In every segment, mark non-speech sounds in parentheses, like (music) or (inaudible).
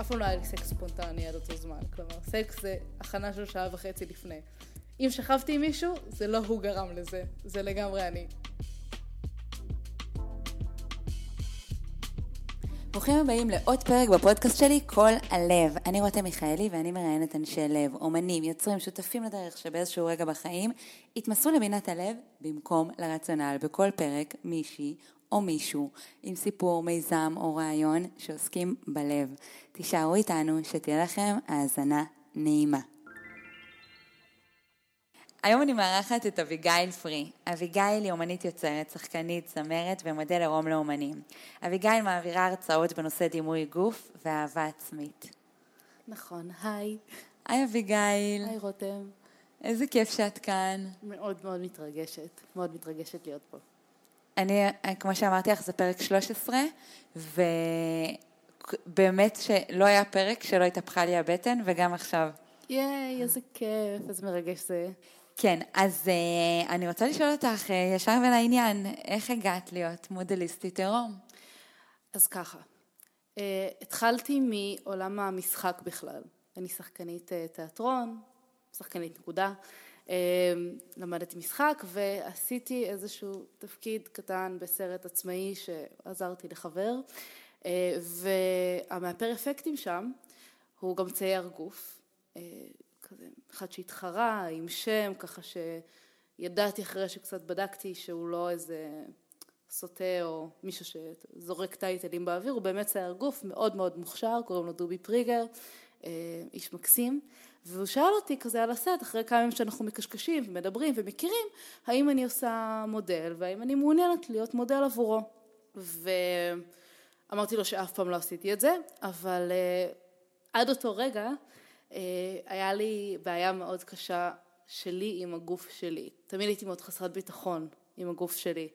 אף פעם לא היה לי סקס ספונטני עד אותו זמן. כלומר, סקס זה הכנה של שעה וחצי לפני. אם שכבתי עם מישהו, זה לא הוא גרם לזה, זה לגמרי אני. ברוכים הבאים לעוד פרק בפודקאסט שלי, כל הלב. אני רותם מיכאלי ואני מראיינת אנשי לב, אומנים, יוצרים, שותפים לדרך שבאיזשהו רגע בחיים התמסרו לבינת הלב במקום לרציונל. בכל פרק מישהי או מישהו עם סיפור, מיזם או רעיון שעוסקים בלב. תישארו איתנו, שתהיה לכם האזנה נעימה. היום אני מארחת את אביגיל פרי. אביגיל היא אומנית יוצרת, שחקנית, זמרת ומודל עירום לאומנים. אביגיל מעבירה הרצאות בנושא דימוי גוף ואהבה עצמית. נכון, היי. היי אביגיל. היי רותם. איזה כיף שאת כאן. מאוד מאוד מתרגשת, מאוד מתרגשת להיות פה. אני, כמו שאמרתי לך, זה פרק 13, ובאמת שלא היה פרק שלא התהפכה לי הבטן, וגם עכשיו. ייי, איזה כיף, איזה מרגש זה. כן, אז uh, אני רוצה לשאול אותך uh, ישר ולעניין, איך הגעת להיות מודליסטית עירום? אז ככה, uh, התחלתי מעולם המשחק בכלל. אני שחקנית uh, תיאטרון, שחקנית נקודה. Uh, למדתי משחק ועשיתי איזשהו תפקיד קטן בסרט עצמאי שעזרתי לחבר. Uh, והמאפר אפקטים שם הוא גם צייר גוף. כזה אחד שהתחרה עם שם, ככה שידעתי אחרי שקצת בדקתי שהוא לא איזה סוטה או מישהו שזורק טייטלים באוויר, הוא באמת צייר גוף מאוד מאוד מוכשר, קוראים לו דובי פריגר, אה, איש מקסים, והוא שאל אותי כזה על הסט, אחרי כמה ימים שאנחנו מקשקשים ומדברים ומכירים, האם אני עושה מודל והאם אני מעוניינת להיות מודל עבורו. ואמרתי לו שאף פעם לא עשיתי את זה, אבל אה, עד אותו רגע אה, היה לי בעיה מאוד קשה שלי עם הגוף שלי. תמיד הייתי מאוד חסרת ביטחון עם הגוף שלי.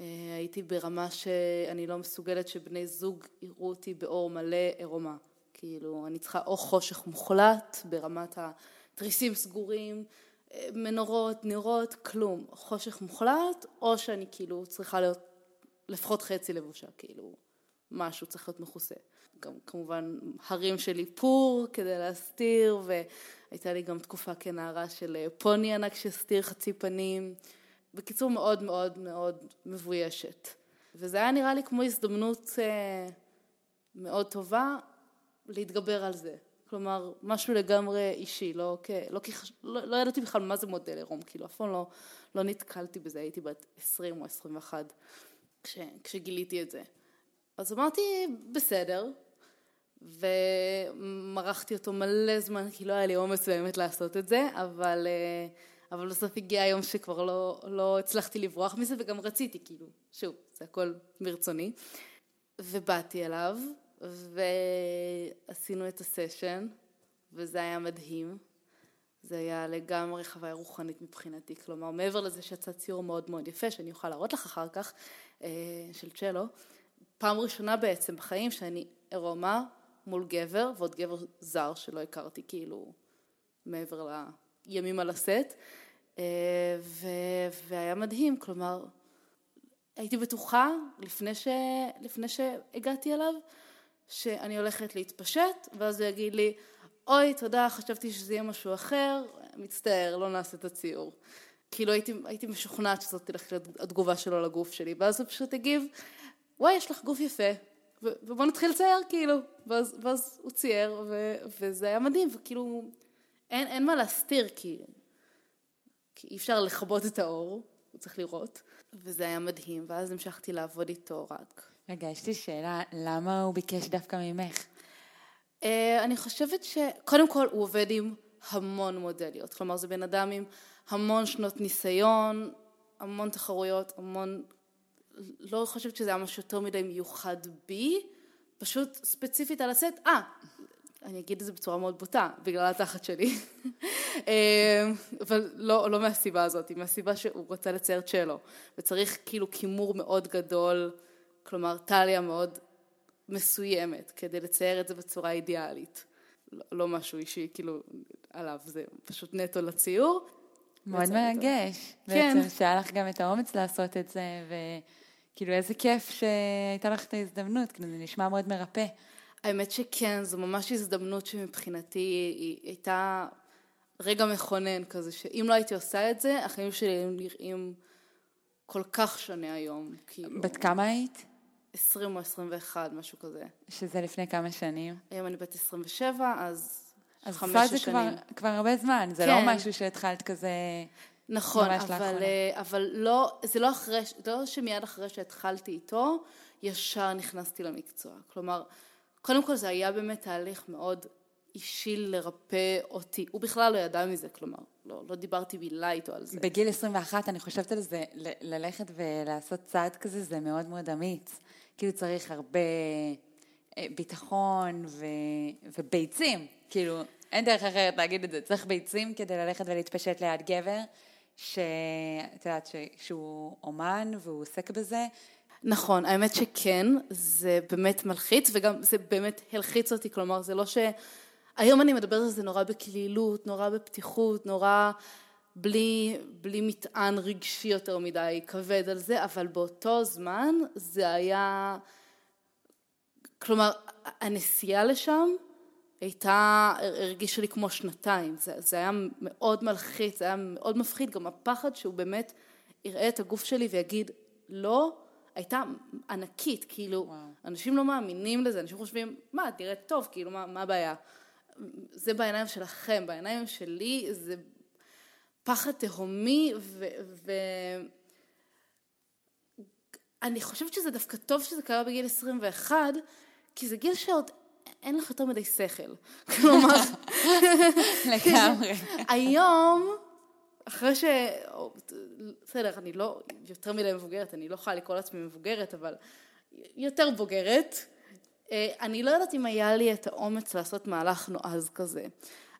אה, הייתי ברמה שאני לא מסוגלת שבני זוג יראו אותי באור מלא עירומה. כאילו, אני צריכה או חושך מוחלט ברמת התריסים סגורים, אה, מנורות, נרות, כלום. חושך מוחלט, או שאני כאילו צריכה להיות לפחות חצי לבושה, כאילו, משהו צריך להיות מכוסה. גם כמובן הרים של איפור כדי להסתיר, והייתה לי גם תקופה כנערה של אה, פוני ענק שהסתיר חצי פנים. בקיצור, מאוד מאוד מאוד מבוישת. וזה היה נראה לי כמו הזדמנות אה, מאוד טובה להתגבר על זה. כלומר, משהו לגמרי אישי, לא, כ... לא, כ... לא, לא ידעתי בכלל מה זה מודל עירום, כאילו אף פעם לא, לא נתקלתי בזה, הייתי בת 20 או 21 כש, כשגיליתי את זה. אז אמרתי, בסדר, ומרחתי אותו מלא זמן, כי לא היה לי אומץ באמת לעשות את זה, אבל, אה, אבל בסוף הגיע היום שכבר לא, לא הצלחתי לברוח מזה, וגם רציתי, כאילו, שוב, זה הכל מרצוני. ובאתי אליו, ועשינו את הסשן, וזה היה מדהים. זה היה לגמרי חוויה רוחנית מבחינתי, כלומר מעבר לזה שיצא ציור מאוד מאוד יפה שאני אוכל להראות לך אחר כך, אה, של צ'לו, פעם ראשונה בעצם בחיים שאני עירומה מול גבר, ועוד גבר זר שלא הכרתי כאילו מעבר לימים על הסט, אה, והיה מדהים, כלומר, הייתי בטוחה לפני, ש... לפני שהגעתי אליו, שאני הולכת להתפשט, ואז הוא יגיד לי, אוי, תודה, חשבתי שזה יהיה משהו אחר, מצטער, לא נעשה את הציור. כאילו הייתי, הייתי משוכנעת שזאת תלך להיות התגובה שלו לגוף שלי, ואז הוא פשוט הגיב, וואי, יש לך גוף יפה, ובוא נתחיל לצייר, כאילו. ואז, ואז הוא צייר, ו, וזה היה מדהים, וכאילו, אין, אין מה להסתיר, כי, כי אי אפשר לכבות את האור, הוא צריך לראות, וזה היה מדהים, ואז המשכתי לעבוד איתו רק. רגע, יש לי שאלה, למה הוא ביקש דווקא ממך? Uh, אני חושבת שקודם כל הוא עובד עם המון מודליות, כלומר זה בן אדם עם המון שנות ניסיון, המון תחרויות, המון לא חושבת שזה היה משהו יותר מדי מיוחד בי, פשוט ספציפית על הסט, אה, אני אגיד את זה בצורה מאוד בוטה, בגלל התחת שלי, (laughs) אה, אבל לא, לא מהסיבה הזאת, מהסיבה שהוא רוצה לצייר צ'לו, וצריך כאילו כימור מאוד גדול, כלומר טליה מאוד מסוימת, כדי לצייר את זה בצורה אידיאלית. לא, לא משהו אישי, כאילו, עליו, זה פשוט נטו לציור. מאוד מרגש. כן. בעצם שהיה לך גם את האומץ לעשות את זה, ו... כאילו איזה כיף שהייתה לך את ההזדמנות, כאילו זה נשמע מאוד מרפא. האמת שכן, זו ממש הזדמנות שמבחינתי היא הייתה רגע מכונן כזה, שאם לא הייתי עושה את זה, החיים שלי היו נראים כל כך שונה היום. כאילו, בת כמה היית? 20 או 21, משהו כזה. שזה לפני כמה שנים. היום אני בת 27, אז אז חמש עושה את זה שנים. כבר, כבר הרבה זמן, זה כן. לא משהו שהתחלת כזה... נכון, אבל. אה, אבל לא, זה לא אחרי, לא שמיד אחרי שהתחלתי איתו, ישר נכנסתי למקצוע. כלומר, קודם כל זה היה באמת תהליך מאוד אישי לרפא אותי. הוא בכלל לא ידע מזה, כלומר, לא, לא דיברתי מילה איתו על זה. בגיל 21, אני חושבת על זה, ל- ללכת ולעשות צעד כזה, זה מאוד מאוד אמיץ. כאילו צריך הרבה אה, ביטחון ו... וביצים. כאילו, אין דרך אחרת להגיד את זה. צריך ביצים כדי ללכת ולהתפשט ליד גבר, שאת יודעת, ש... שהוא אומן והוא עוסק בזה. נכון, האמת שכן, זה באמת מלחיץ, וגם זה באמת הלחיץ אותי, כלומר, זה לא ש... היום אני מדברת על זה נורא בקלילות, נורא בפתיחות, נורא בלי, בלי מטען רגשי יותר מדי כבד על זה, אבל באותו זמן זה היה... כלומר, הנסיעה לשם הייתה, הרגישה לי כמו שנתיים, זה, זה היה מאוד מלחיץ, זה היה מאוד מפחיד, גם הפחד שהוא באמת יראה את הגוף שלי ויגיד לא, הייתה ענקית, כאילו, וואו. אנשים לא מאמינים לזה, אנשים חושבים, מה, את נראית טוב, כאילו, מה, מה הבעיה? זה בעיניים שלכם, בעיניים שלי זה פחד תהומי, ו... ו... אני חושבת שזה דווקא טוב שזה קרה בגיל 21, כי זה גיל שעוד אין לך יותר מדי שכל. (laughs) כלומר, (laughs) לגמרי. (laughs) היום, אחרי ש... בסדר, אני לא יותר מדי מבוגרת, אני לא יכולה לקרוא לעצמי מבוגרת, אבל יותר בוגרת. אה, אני לא יודעת אם היה לי את האומץ לעשות מהלך נועז כזה.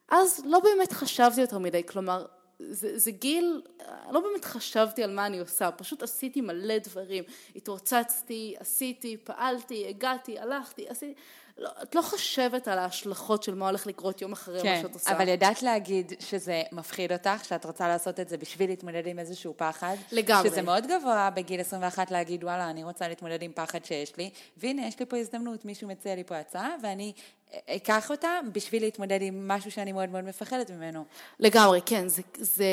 אז לא באמת חשבתי יותר מדי, כלומר, זה, זה גיל, לא באמת חשבתי על מה אני עושה, פשוט עשיתי מלא דברים. התרוצצתי, עשיתי, פעלתי, הגעתי, הלכתי, עשיתי... לא, את לא חושבת על ההשלכות של מה הולך לקרות יום אחרי מה כן, שאת עושה. אבל ידעת להגיד שזה מפחיד אותך, שאת רוצה לעשות את זה בשביל להתמודד עם איזשהו פחד. לגמרי. שזה מאוד גבוה בגיל 21 להגיד, וואלה, אני רוצה להתמודד עם פחד שיש לי, והנה, יש לי פה הזדמנות, מישהו מציע לי פה הצעה, ואני אקח אותה בשביל להתמודד עם משהו שאני מאוד מאוד מפחדת ממנו. לגמרי, כן, זה, זה,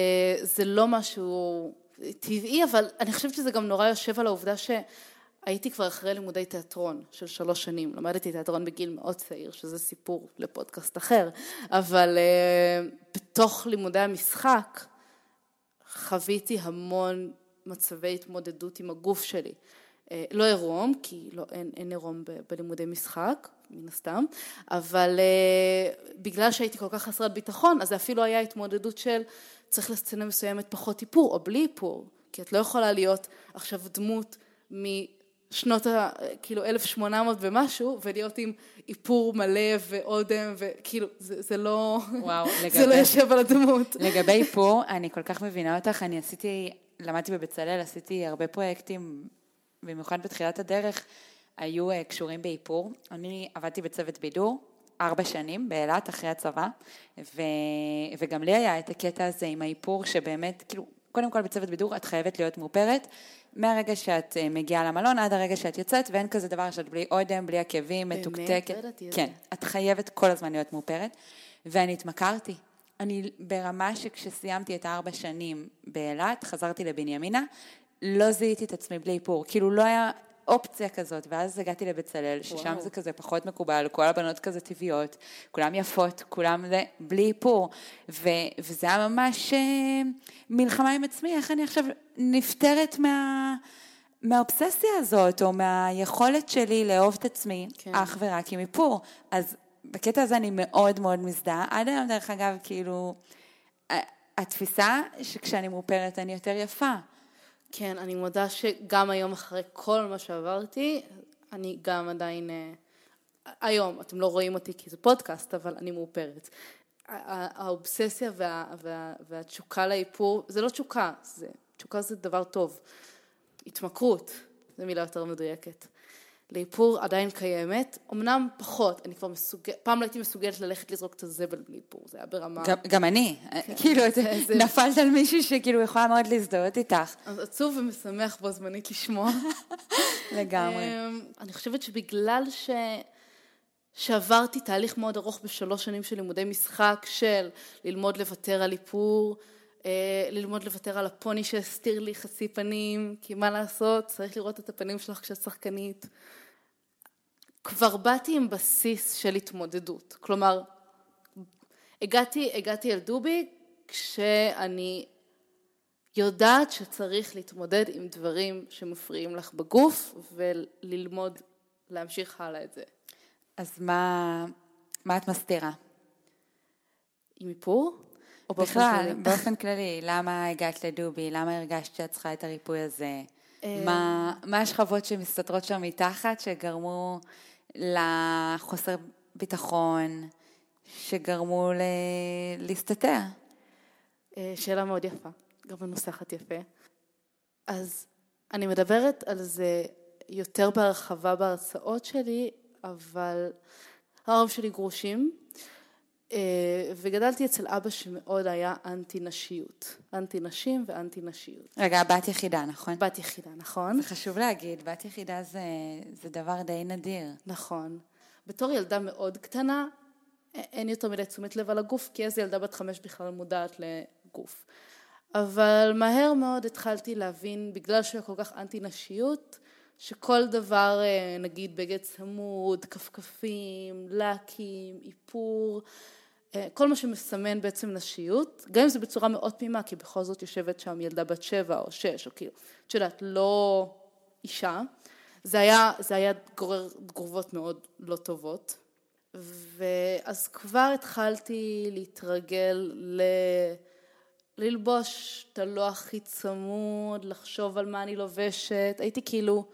זה לא משהו טבעי, אבל אני חושבת שזה גם נורא יושב על העובדה שהייתי כבר אחרי לימודי תיאטרון של שלוש שנים. למדתי תיאטרון בגיל מאוד צעיר, שזה סיפור לפודקאסט אחר, אבל uh, בתוך לימודי המשחק חוויתי המון מצבי התמודדות עם הגוף שלי. אה, לא עירום, כי לא, אין, אין עירום ב- בלימודי משחק, מן הסתם, אבל uh, בגלל שהייתי כל כך חסרת ביטחון, אז זה אפילו היה התמודדות של צריך לסצנה מסוימת פחות איפור, או בלי איפור, כי את לא יכולה להיות עכשיו דמות משנות ה... כאילו 1800 ומשהו, ולהיות עם איפור מלא ואודם, וכאילו, זה, זה לא... וואו, (laughs) זה לגבי- לא יושב על הדמות. לגבי איפור, אני כל כך מבינה אותך, אני עשיתי, למדתי בבצלאל, עשיתי הרבה פרויקטים, במיוחד בתחילת הדרך, היו אה, קשורים באיפור. אני עבדתי בצוות בידור. ארבע שנים באילת אחרי הצבא, ו... וגם לי היה את הקטע הזה עם האיפור שבאמת, כאילו, קודם כל בצוות בידור את חייבת להיות מאופרת, מהרגע שאת אה, מגיעה למלון עד הרגע שאת יוצאת, ואין כזה דבר שאת בלי אודם, בלי עקבים, באמת? מתוקתקת. לא ידעתי את כן. את חייבת כל הזמן להיות מאופרת, ואני התמכרתי. אני ברמה שכשסיימתי את הארבע שנים באילת, חזרתי לבנימינה, לא זיהיתי את עצמי בלי איפור, כאילו לא היה אופציה כזאת, ואז הגעתי לבצלאל, ששם וואו. זה כזה פחות מקובל, כל הבנות כזה טבעיות, כולם יפות, כולם זה, בלי איפור, ו, וזה היה ממש אה, מלחמה עם עצמי, איך אני עכשיו נפטרת מה... מהאובססיה הזאת, או מהיכולת שלי לאהוב את עצמי, כן. אך ורק עם איפור. אז בקטע הזה אני מאוד מאוד מזדהה. עד היום, דרך אגב, כאילו, התפיסה שכשאני מאופרת אני יותר יפה. כן, אני מודה שגם היום אחרי כל מה שעברתי, אני גם עדיין, אה, היום, אתם לא רואים אותי כי זה פודקאסט, אבל אני מאופרת. האובססיה וה, וה, והתשוקה לאיפור, זה לא תשוקה, זה, תשוקה זה דבר טוב. התמכרות, זו מילה יותר מדויקת. לאיפור עדיין קיימת, אמנם פחות, אני כבר מסוגלת, פעם לא הייתי מסוגלת ללכת לזרוק את הזבל בלי איפור, זה היה ברמה... גם, גם אני, כאילו, זה- (laughs) זה- נפלת על מישהו שכאילו יכולה מאוד להזדהות איתך. אז עצוב ומשמח בו זמנית לשמוע. (laughs) לגמרי. אמ, אני חושבת שבגלל ש... שעברתי תהליך מאוד ארוך בשלוש שנים של לימודי משחק, של ללמוד לוותר על איפור, אה, ללמוד לוותר על הפוני שהסתיר לי חצי פנים, כי מה לעשות, צריך לראות את הפנים שלך כשאת שחקנית. כבר באתי עם בסיס של התמודדות, כלומר, הגעתי, הגעתי אל דובי כשאני יודעת שצריך להתמודד עם דברים שמפריעים לך בגוף וללמוד להמשיך הלאה את זה. אז מה, מה את מסתירה? עם איפור? או בכלל, באופן כללי, למה הגעת לדובי? למה הרגשת שאת צריכה את הריפוי הזה? אה, מה, מה השכבות שמסתתרות שם מתחת שגרמו לחוסר ביטחון, שגרמו ל... להסתתר? אה, שאלה מאוד יפה, גם מנוסחת יפה. אז אני מדברת על זה יותר בהרחבה בהרצאות שלי, אבל ההורים שלי גרושים, וגדלתי אצל אבא שמאוד היה אנטי נשיות, אנטי נשים ואנטי נשיות. רגע, בת יחידה, נכון? בת יחידה, נכון. זה חשוב להגיד, בת יחידה זה, זה דבר די נדיר. נכון. בתור ילדה מאוד קטנה, אין יותר מדי תשומת לב על הגוף, כי איזה ילדה בת חמש בכלל מודעת לגוף. אבל מהר מאוד התחלתי להבין, בגלל שהיה כל כך אנטי נשיות, שכל דבר, אה, נגיד בגד צמוד, כפכפים, לקים, איפור, אה, כל מה שמסמן בעצם נשיות, גם אם זה בצורה מאוד תמימה, כי בכל זאת יושבת שם ילדה בת שבע או שש, או כאילו, את יודעת, לא אישה, זה היה, זה היה גורר תגובות מאוד לא טובות. ואז כבר התחלתי להתרגל ל... ללבוש את הלא הכי צמוד, לחשוב על מה אני לובשת, הייתי כאילו,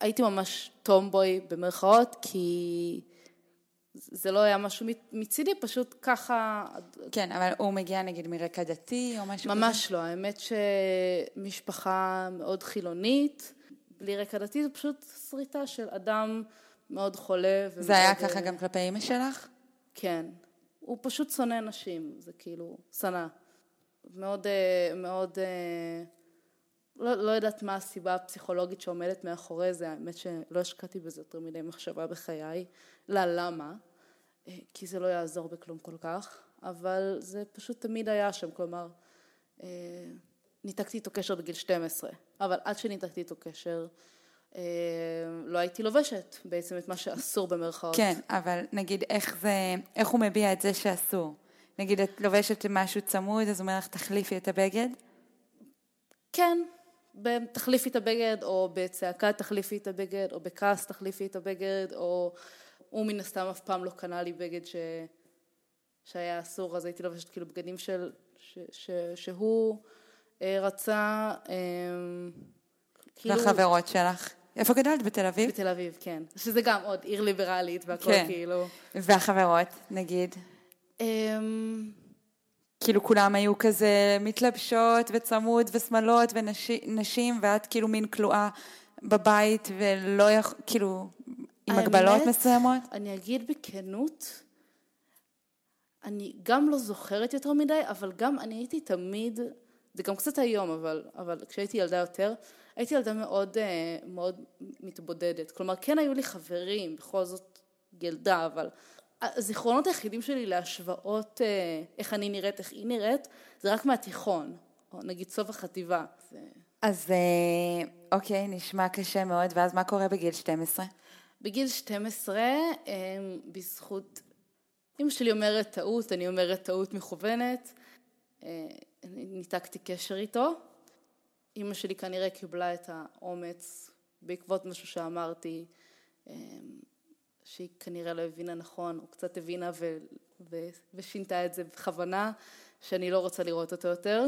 הייתי ממש טומבוי במרכאות, כי זה לא היה משהו מצידי, פשוט ככה... כן, אבל הוא מגיע נגיד מרקע דתי או משהו כזה? ממש לא, האמת שמשפחה מאוד חילונית, בלי רקע דתי, זה פשוט שריטה של אדם מאוד חולה. זה היה ככה גם כלפי אימא שלך? כן. הוא פשוט שונא נשים, זה כאילו, שנא. מאוד, אה, מאוד, אה, לא, לא יודעת מה הסיבה הפסיכולוגית שעומדת מאחורי זה, האמת שלא השקעתי בזה יותר מדי מחשבה בחיי, לא למה, אה, כי זה לא יעזור בכלום כל כך, אבל זה פשוט תמיד היה שם, כלומר, ניתקתי איתו קשר בגיל 12, אבל עד שניתקתי איתו קשר, לא הייתי לובשת בעצם את מה שאסור במרכאות. כן, אבל נגיד איך זה, איך הוא מביע את זה שאסור? נגיד את לובשת משהו צמוד, אז הוא אומר לך תחליפי את הבגד? כן, תחליפי את הבגד, או בצעקה תחליפי את הבגד, או בכעס תחליפי את הבגד, או הוא מן הסתם אף פעם לא קנה לי בגד ש... שהיה אסור, אז הייתי לובשת כאילו בגדים של... ש... ש... שהוא אה, רצה, אה, כאילו... והחברות שלך? איפה גדלת? בתל אביב? בתל אביב, כן. שזה גם עוד עיר ליברלית והכל כן. כאילו. והחברות, נגיד? כאילו כולם היו כזה מתלבשות וצמוד ושמאלות ונשים ואת כאילו מין כלואה בבית ולא יכול, כאילו עם הגבלות מסוימות? אני אגיד בכנות, אני גם לא זוכרת יותר מדי, אבל גם אני הייתי תמיד, זה גם קצת היום, אבל, אבל כשהייתי ילדה יותר, הייתי ילדה מאוד, אה, מאוד מתבודדת. כלומר, כן היו לי חברים, בכל זאת ילדה, אבל הזיכרונות היחידים שלי להשוואות אה, איך אני נראית, איך היא נראית, זה רק מהתיכון, או נגיד סוף החטיבה. זה... אז אה, אוקיי, נשמע קשה מאוד, ואז מה קורה בגיל 12? בגיל 12, אה, בזכות, אמא שלי אומרת טעות, אני אומרת טעות מכוונת, ניתקתי קשר איתו. אמא שלי כנראה קיבלה את האומץ בעקבות משהו שאמרתי, שהיא כנראה לא הבינה נכון, או קצת הבינה ו, ו, ושינתה את זה בכוונה, שאני לא רוצה לראות אותו יותר.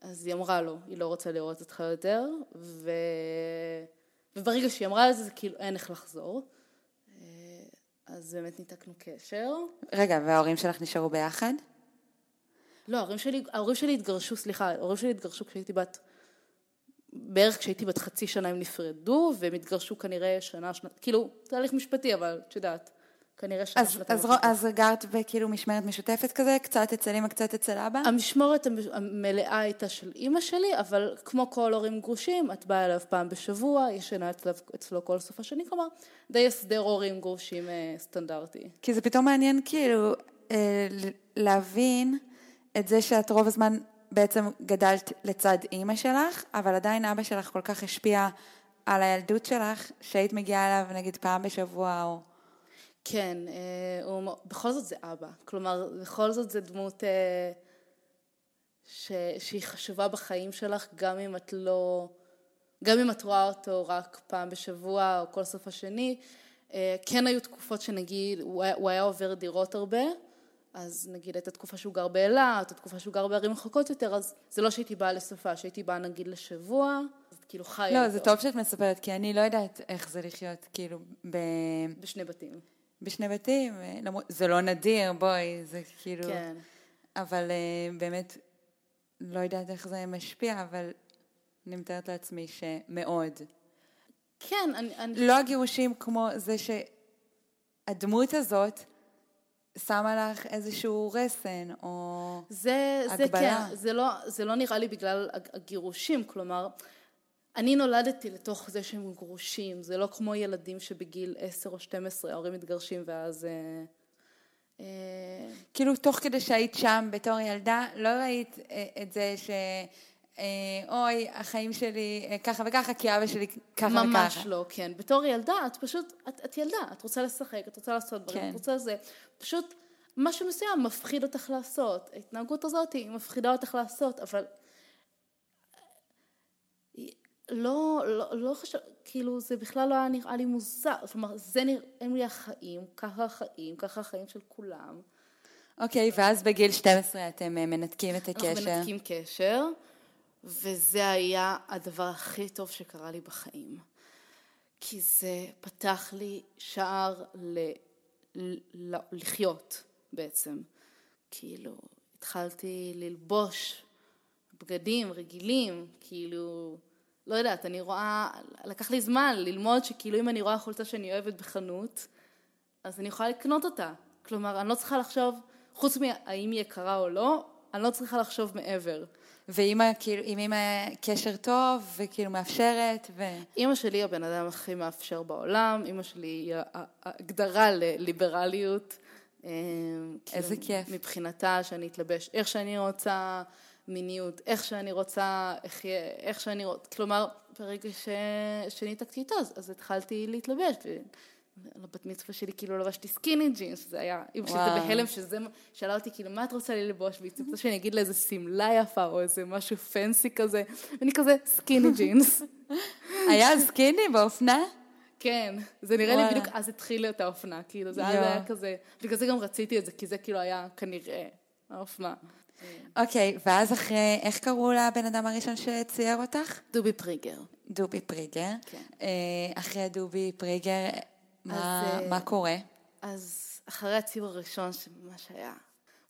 אז היא אמרה לו, היא לא רוצה לראות אותך יותר, ו... וברגע שהיא אמרה את זה, זה כאילו אין איך לחזור. אה, אז באמת ניתקנו קשר. רגע, וההורים שלך נשארו ביחד? לא, ההורים שלי, ההורים שלי התגרשו, סליחה, ההורים שלי התגרשו כשהייתי בת בערך כשהייתי בת חצי שנה הם נפרדו, והם התגרשו כנראה שנה, שנה, כאילו, תהליך משפטי, אבל את יודעת, כנראה שנה אז, שנתיים. אז, רו- אז גרת בכאילו משמרת משותפת כזה, קצת אצל אמא, קצת אצל אבא? המשמורת המ- המלאה הייתה של אימא שלי, אבל כמו כל הורים גרושים, את באה אליו פעם בשבוע, ישנה אצלו, אצלו כל סוף השני, כלומר, די הסדר הורים גרושים אה, סטנדרטי. כי זה פתאום מעניין כאילו אה, להבין את זה שאת רוב הזמן בעצם גדלת לצד אימא שלך, אבל עדיין אבא שלך כל כך השפיע על הילדות שלך, שהיית מגיעה אליו נגיד פעם בשבוע או... כן, אה, הוא, בכל זאת זה אבא. כלומר, בכל זאת זה דמות אה, ש, שהיא חשובה בחיים שלך, גם אם את לא... גם אם את רואה אותו רק פעם בשבוע או כל סוף השני. אה, כן היו תקופות שנגיד, הוא היה, הוא היה עובר דירות הרבה, אז נגיד הייתה תקופה שהוא גר באילת, או תקופה שהוא גר בערים רחוקות יותר, אז זה לא שהייתי באה לסופה, שהייתי באה נגיד לשבוע, אז כאילו חיה לא. זה טוב שאת מספרת, כי אני לא יודעת איך זה לחיות כאילו ב... בשני בתים. בשני בתים, אה, זה לא נדיר, בואי, זה כאילו... כן. אבל אה, באמת, לא יודעת איך זה משפיע, אבל אני מתארת לעצמי שמאוד. כן, אני... אני לא הגירושים כמו זה שהדמות הזאת שמה לך איזשהו רסן, או... זה, זה הגבלה. כן, זה לא, זה לא נראה לי בגלל הג- הגירושים, כלומר, אני נולדתי לתוך זה שהם גרושים, זה לא כמו ילדים שבגיל 10 או 12 ההורים מתגרשים ואז... אה, אה, כאילו, תוך כדי שהיית שם בתור ילדה, לא ראית אה, את זה ש... אה, אוי, החיים שלי אה, ככה וככה, כי אבא שלי ככה וככה. ממש לא, כן. בתור ילדה, את פשוט, את, את ילדה, את רוצה לשחק, את רוצה לעשות דברים, כן. את רוצה זה. פשוט משהו מסוים מפחיד אותך לעשות. ההתנהגות הזאת היא מפחידה אותך לעשות, אבל לא, לא, לא חשב, כאילו זה בכלל לא היה נראה לי מוזר, כלומר זה נראים לי החיים, ככה החיים, ככה החיים של כולם. אוקיי, ואז בגיל 12 אתם אה, מנתקים את אנחנו הקשר. מנתקים קשר, וזה היה הדבר הכי טוב שקרה לי בחיים. כי זה פתח לי שער ל... ל... לחיות בעצם. כאילו, התחלתי ללבוש בגדים רגילים, כאילו, לא יודעת, אני רואה, לקח לי זמן ללמוד שכאילו אם אני רואה חולצה שאני אוהבת בחנות, אז אני יכולה לקנות אותה. כלומר, אני לא צריכה לחשוב, חוץ מהאם היא יקרה או לא, אני לא צריכה לחשוב מעבר. ואימא, כאילו, עם אימא קשר טוב, וכאילו מאפשרת, ו... אימא שלי הבן אדם הכי מאפשר בעולם, אימא שלי היא ה- ההגדרה לליברליות. אה, איזה כאילו, כיף. מבחינתה שאני אתלבש איך שאני רוצה, מיניות, איך שאני רוצה, איך, איך שאני רוצה, כלומר, ברגע ש... שניתקתי איתה, אז, אז התחלתי להתלבש. לבת מצווה שלי כאילו לבשתי סקיני ג'ינס, זה היה, אמא שלי וואו. הייתה בהלם שזה, שאלה אותי כאילו מה את רוצה לי לבוש, והיא ציפתה שאני אגיד לה איזה שמלה יפה או איזה משהו פנסי כזה, ואני כזה skinny jeans. (laughs) היה skinny באופנה? כן, זה נראה לי. בדיוק אז התחיל את האופנה, כאילו זה אז. היה כזה, בגלל זה גם רציתי את זה, כי זה כאילו היה כנראה האופנה. אוקיי, ואז אחרי, איך קראו לבן אדם הראשון שצייר אותך? דובי פריגר. דובי פריגר. כן. אה, אחרי דובי פריגר, מה, אז, אה, מה קורה? אז אחרי הציור הראשון שממש היה,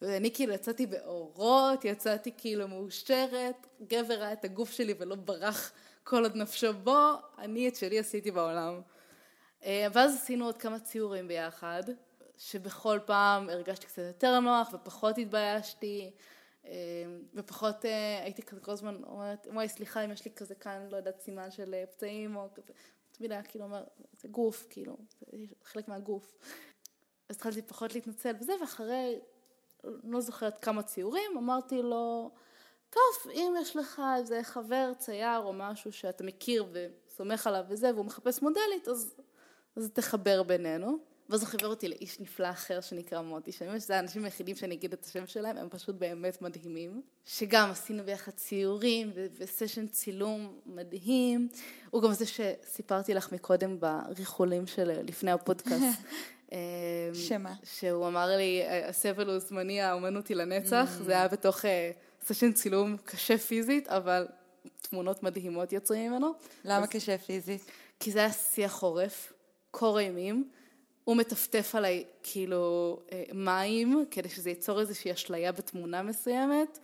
ואני כאילו יצאתי באורות, יצאתי כאילו מאושרת, גבר ראה את הגוף שלי ולא ברח כל עוד נפשו בו, אני את שלי עשיתי בעולם. אה, ואז עשינו עוד כמה ציורים ביחד, שבכל פעם הרגשתי קצת יותר נוח ופחות התביישתי, אה, ופחות הייתי כזה כל הזמן אומרת, וואי סליחה אם יש לי כזה כאן, לא יודעת, סימן של פצעים או כזה, היה כאילו אומר, זה גוף, כאילו, זה חלק מהגוף. אז התחלתי פחות להתנצל וזה, ואחרי, לא זוכרת כמה ציורים, אמרתי לו, טוב, אם יש לך איזה חבר צייר או משהו שאתה מכיר וסומך עליו וזה, והוא מחפש מודלית, אז, אז תחבר בינינו. ואז הוא חיבר אותי לאיש נפלא אחר שנקרא מוטי, שאני חושבת שזה האנשים היחידים שאני אגיד את השם שלהם, הם פשוט באמת מדהימים. שגם עשינו ביחד ציורים וסשן צילום מדהים. הוא גם זה שסיפרתי לך מקודם בריחולים של לפני הפודקאסט. (laughs) אה, שמה? שהוא אמר לי, הסבל הוא זמני, האומנות היא לנצח. זה היה בתוך אה, סשן צילום קשה פיזית, אבל תמונות מדהימות יוצאים ממנו. למה קשה פיזית? כי זה היה שיח חורף, קור אימים. הוא מטפטף עליי כאילו אה, מים, כדי שזה ייצור איזושהי אשליה בתמונה מסוימת,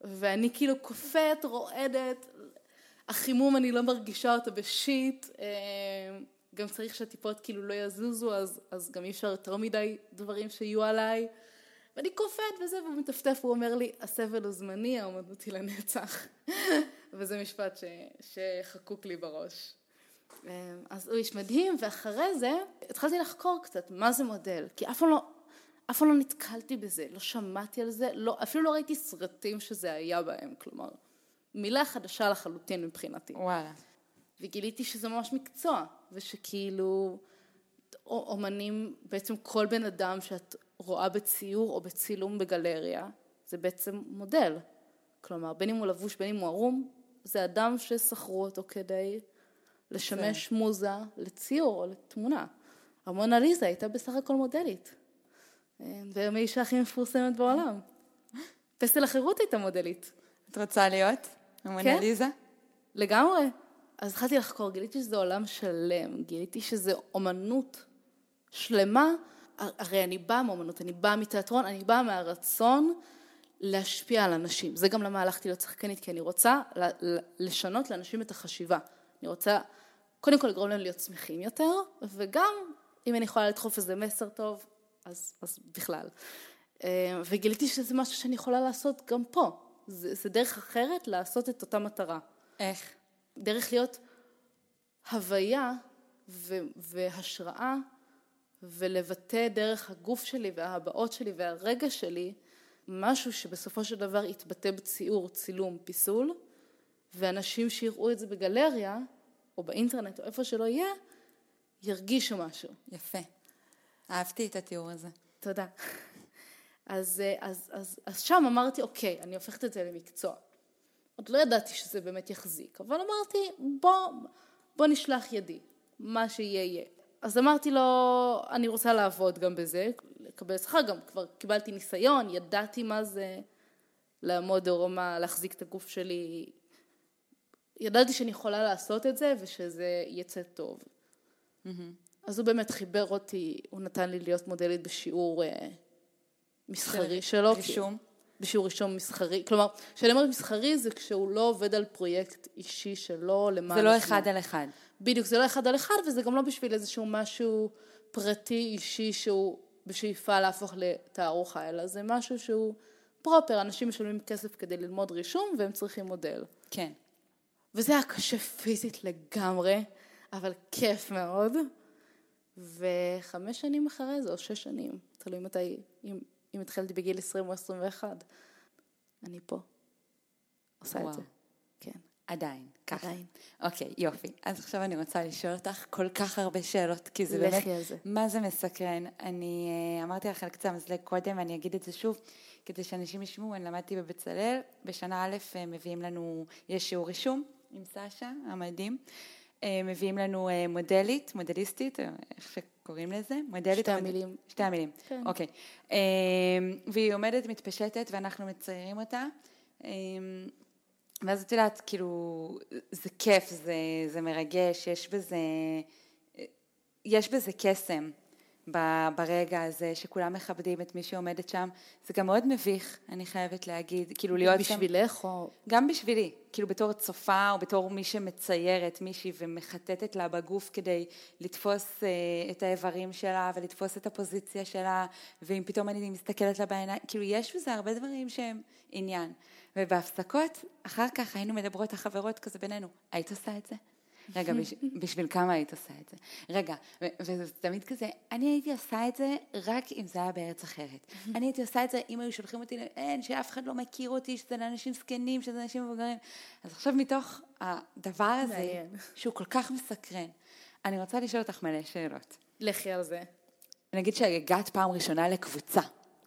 ואני כאילו קופאת, רועדת, החימום אני לא מרגישה אותו בשיט, אה, גם צריך שהטיפות כאילו לא יזוזו, אז, אז גם אי אפשר יותר מדי דברים שיהיו עליי. ואני קופאת וזה, והוא מטפטף, הוא אומר לי, הסבל הוא זמני, האומנות היא לנצח. (laughs) וזה משפט ש, שחקוק לי בראש. אמ, אז הוא איש מדהים, ואחרי זה התחלתי לחקור קצת מה זה מודל, כי אף פעם לא, אף פעם לא נתקלתי בזה, לא שמעתי על זה, לא, אפילו לא ראיתי סרטים שזה היה בהם, כלומר, מילה חדשה לחלוטין מבחינתי. וואלה. וגיליתי שזה ממש מקצוע, ושכאילו אומנים, בעצם כל בן אדם שאת רואה בציור או בצילום בגלריה, זה בעצם מודל. כלומר, בין אם הוא לבוש, בין אם הוא ערום, זה אדם ששכרו אותו כדי לשמש זה. מוזה לציור או לתמונה. המונליזה הייתה בסך הכל מודלית. והיום היא האישה הכי מפורסמת בעולם. פסל החירות הייתה מודלית. את רוצה להיות המונליזה? כן, לגמרי. אז התחלתי לחקור, גיליתי שזה עולם שלם, גיליתי שזה אומנות שלמה, הרי אני באה מאומנות, אני באה מתיאטרון, אני באה מהרצון להשפיע על אנשים. זה גם למה הלכתי להיות שחקנית, כי אני רוצה לשנות לאנשים את החשיבה. אני רוצה קודם כל לגרום להם להיות שמחים יותר, וגם אם אני יכולה לדחוף איזה מסר טוב, אז, אז בכלל. אה, וגיליתי שזה משהו שאני יכולה לעשות גם פה. זה, זה דרך אחרת לעשות את אותה מטרה. איך? דרך להיות הוויה ו- והשראה ולבטא דרך הגוף שלי וההבעות שלי והרגע שלי משהו שבסופו של דבר יתבטא בציור, צילום, פיסול ואנשים שיראו את זה בגלריה או באינטרנט או איפה שלא יהיה ירגישו משהו. יפה. אהבתי את התיאור הזה. תודה. אז, אז, אז, אז שם אמרתי, אוקיי, אני הופכת את זה למקצוע. עוד לא ידעתי שזה באמת יחזיק, אבל אמרתי, בוא, בוא נשלח ידי, מה שיהיה יהיה. אז אמרתי לו, אני רוצה לעבוד גם בזה, לקבל שכר, גם כבר קיבלתי ניסיון, ידעתי מה זה לעמוד עורמה, להחזיק את הגוף שלי. ידעתי שאני יכולה לעשות את זה ושזה יצא טוב. Mm-hmm. אז הוא באמת חיבר אותי, הוא נתן לי להיות מודלית בשיעור אה, מסחרי שלו. רישום? בשיעור רישום מסחרי. כלומר, כשאני אומרת מסחרי זה כשהוא לא עובד על פרויקט אישי שלו למען... זה לא אחד על אחד. בדיוק, זה לא אחד על אחד וזה גם לא בשביל איזשהו משהו פרטי אישי שהוא בשאיפה להפוך לתערוכה, אלא זה משהו שהוא פרופר, אנשים משלמים כסף כדי ללמוד רישום והם צריכים מודל. כן. וזה היה קשה פיזית לגמרי, אבל כיף מאוד. וחמש שנים אחרי זה, או שש שנים, תלוי מתי, אם, אם התחלתי בגיל 20 או 21, אני פה. עושה וואו. את זה. כן. עדיין, ככה. עדיין. אוקיי, יופי. אז עכשיו אני רוצה לשאול אותך כל כך הרבה שאלות, כי זה באמת, זה. מה זה מסקרן. אני uh, אמרתי לך על קצה המזלג קודם, ואני אגיד את זה שוב, כדי שאנשים ישמעו, אני למדתי בבצלאל, בשנה א' אה, מביאים לנו, יש שיעור רישום עם סשה, המדהים. אה, מביאים לנו אה, מודלית, מודליסטית, אה, איך שקוראים לזה? מודלית. שתי המילים. שתי המילים, כן. אוקיי. והיא עומדת, מתפשטת, ואנחנו מציירים אותה. ואז את יודעת, כאילו, זה כיף, זה, זה מרגש, יש בזה, יש בזה קסם. ברגע הזה, שכולם מכבדים את מי שעומדת שם. זה גם מאוד מביך, אני חייבת להגיד, כאילו להיות שם... בשבילך או... גם בשבילי, כאילו בתור צופה או בתור מי שמציירת מישהי ומחטטת לה בגוף כדי לתפוס אה, את האיברים שלה ולתפוס את הפוזיציה שלה, ואם פתאום אני מסתכלת לה בעיניים, כאילו יש בזה הרבה דברים שהם עניין. ובהפסקות, אחר כך היינו מדברות החברות כזה בינינו, היית עושה את זה? רגע, בשביל כמה היית עושה את זה? רגע, וזה תמיד כזה, אני הייתי עושה את זה רק אם זה היה בארץ אחרת. אני הייתי עושה את זה אם היו שולחים אותי, אין, שאף אחד לא מכיר אותי, שזה לאנשים זקנים, שזה לאנשים מבוגרים. אז עכשיו מתוך הדבר הזה, שהוא כל כך מסקרן, אני רוצה לשאול אותך מלא שאלות. לכי על זה. נגיד שהגעת פעם ראשונה לקבוצה.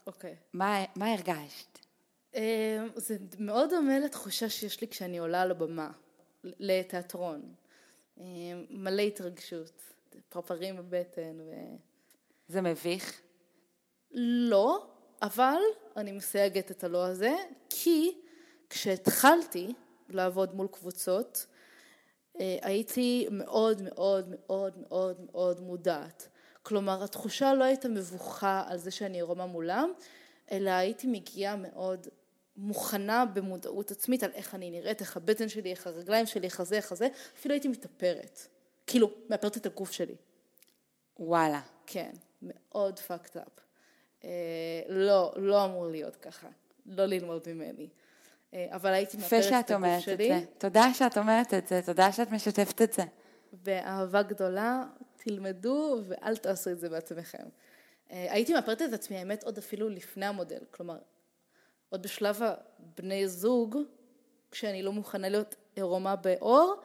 אוקיי. מה, מה הרגשת? אמ, זה מאוד דומה לתחושה שיש לי כשאני עולה על הבמה, לתיאטרון. מלא התרגשות, פרפרים בבטן ו... זה מביך? לא, אבל אני מסייגת את הלא הזה, כי כשהתחלתי לעבוד מול קבוצות, אה, הייתי מאוד מאוד מאוד מאוד מאוד מודעת. כלומר, התחושה לא הייתה מבוכה על זה שאני ערומה מולם, אלא הייתי מגיעה מאוד מוכנה במודעות עצמית על איך אני נראית, איך הבטן שלי, איך הרגליים שלי, איך הזה, איך הזה, אפילו הייתי מתאפרת. כאילו, מאפרת את הגוף שלי. וואלה. כן, מאוד fucked up. אה, לא, לא אמור להיות ככה. לא ללמוד ממני. אה, אבל הייתי מאפרת את הגוף שלי. יפה שאת אומרת את זה. תודה שאת אומרת את זה, תודה שאת משתפת את זה. באהבה גדולה, תלמדו ואל תעשו את זה בעצמכם. אה, הייתי מאפרת את עצמי, האמת, עוד אפילו לפני המודל. כלומר, עוד בשלב הבני זוג, כשאני לא מוכנה להיות עירומה באור,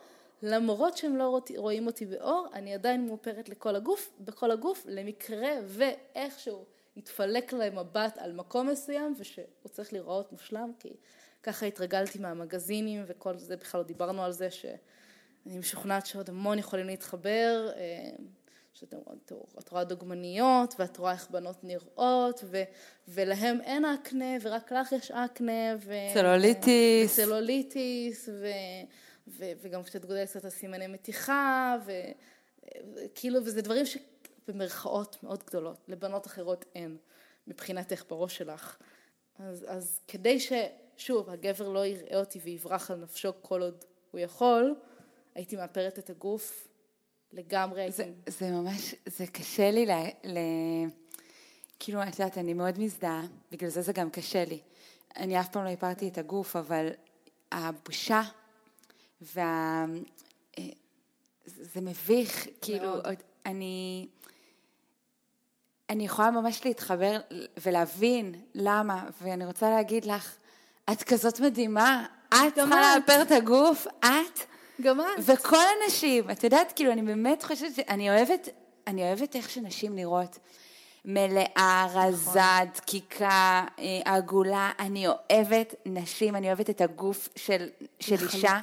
למרות שהם לא רואים אותי באור, אני עדיין מאופרת לכל הגוף, בכל הגוף, למקרה ואיכשהו יתפלק להם מבט על מקום מסוים ושהוא צריך להיראות מושלם, כי ככה התרגלתי מהמגזינים וכל זה, בכלל לא דיברנו על זה, שאני משוכנעת שעוד המון יכולים להתחבר, אה, שאת רואה דוגמניות ואת רואה איך בנות נראות ו, ולהם אין אקנה ורק לך יש אקנה ו... צלוליטיס. וצלוליטיס ו, ו, וגם כשאת גודלת קצת הסימני מתיחה וכאילו וזה דברים שבמרכאות מאוד גדולות, לבנות אחרות אין מבחינתך בראש שלך. אז, אז כדי ששוב הגבר לא יראה אותי ויברח על נפשו כל עוד הוא יכול, הייתי מאפרת את הגוף לגמרי. זה, זה ממש, זה קשה לי ל... ל... כאילו, את יודעת, אני מאוד מזדהה, בגלל זה זה גם קשה לי. אני אף פעם לא הפרתי את הגוף, אבל הבושה וה... אה, זה מביך, כאילו, אני... אני יכולה ממש להתחבר ולהבין למה, ואני רוצה להגיד לך, את כזאת מדהימה, את צריכה לאפר את הגוף, את גם את. וכל הנשים, את יודעת, כאילו, אני באמת חושבת, אני אוהבת, אני אוהבת איך שנשים נראות. מלאה, רזה, נכון. דקיקה, אה, עגולה. אני אוהבת נשים, אני אוהבת את הגוף של, של אישה.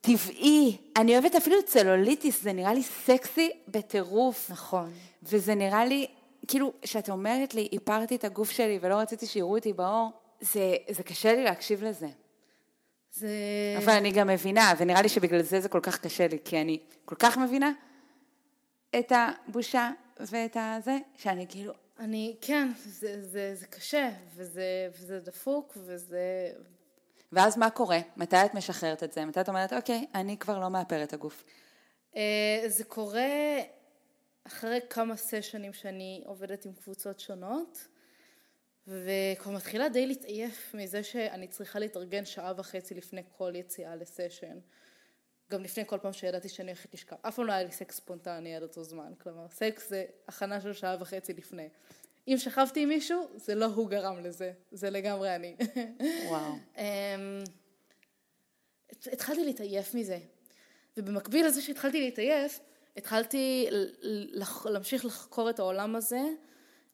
טבעי. אני אוהבת אפילו צלוליטיס, זה נראה לי סקסי בטירוף. נכון. וזה נראה לי, כאילו, כשאת אומרת לי, איפרתי את הגוף שלי ולא רציתי שיראו אותי באור, זה, זה קשה לי להקשיב לזה. זה... אבל אני גם מבינה, ונראה לי שבגלל זה זה כל כך קשה לי, כי אני כל כך מבינה את הבושה ואת הזה, שאני כאילו... אני, כן, זה, זה, זה קשה, וזה, וזה דפוק, וזה... ואז מה קורה? מתי את משחררת את זה? מתי את אומרת, אוקיי, אני כבר לא מאפרת הגוף? אה, זה קורה אחרי כמה סשנים שאני עובדת עם קבוצות שונות. וכבר מתחילה די להתעייף מזה שאני צריכה להתארגן שעה וחצי לפני כל יציאה לסשן. גם לפני כל פעם שידעתי שאני הולכת לשכב. אף פעם לא היה לי סקס ספונטני עד אותו זמן. כלומר, סקס זה הכנה של שעה וחצי לפני. אם שכבתי עם מישהו, זה לא הוא גרם לזה, זה לגמרי אני. וואו. (laughs) אמ, התחלתי להתעייף מזה. ובמקביל לזה שהתחלתי להתעייף, התחלתי להמשיך לחקור את העולם הזה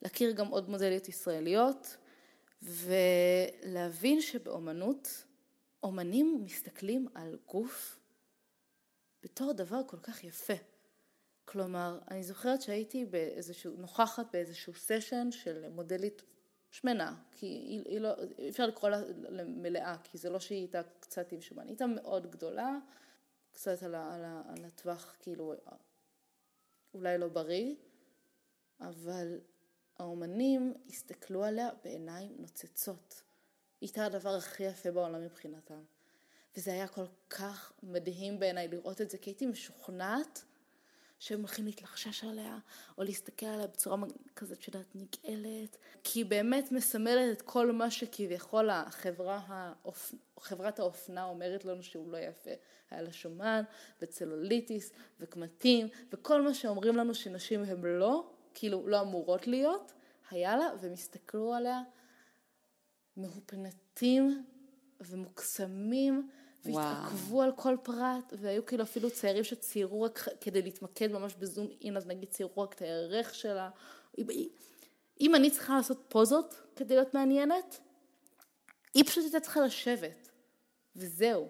להכיר גם עוד מודליות ישראליות ולהבין שבאומנות אומנים מסתכלים על גוף בתור דבר כל כך יפה. כלומר, אני זוכרת שהייתי באיזשהו, נוכחת באיזשהו סשן של מודלית שמנה, כי היא, היא לא, אי אפשר לקרוא לה מלאה, כי זה לא שהיא הייתה קצת עם שומן, היא הייתה מאוד גדולה, קצת על, על, על הטווח, כאילו, אולי לא בריא, אבל האומנים הסתכלו עליה בעיניים נוצצות. היא הייתה הדבר הכי יפה בעולם מבחינתם. וזה היה כל כך מדהים בעיניי לראות את זה, כי הייתי משוכנעת שהם הולכים להתלחשש עליה, או להסתכל עליה בצורה כזאת שאת נגאלת, כי היא באמת מסמלת את כל מה שכביכול החברה, האופ... חברת האופנה אומרת לנו שהוא לא יפה. היה לה שומן, וצלוליטיס, וקמטים, וכל מה שאומרים לנו שנשים הם לא, כאילו לא אמורות להיות, היה לה, והם הסתכלו עליה מהופנטים ומוקסמים, והתעכבו וואו. על כל פרט, והיו כאילו אפילו ציירים שציירו רק כדי להתמקד ממש בזום אין, אז נגיד ציירו רק את הערך שלה. אם אני צריכה לעשות פוזות כדי להיות מעניינת, היא פשוט הייתה צריכה לשבת, וזהו.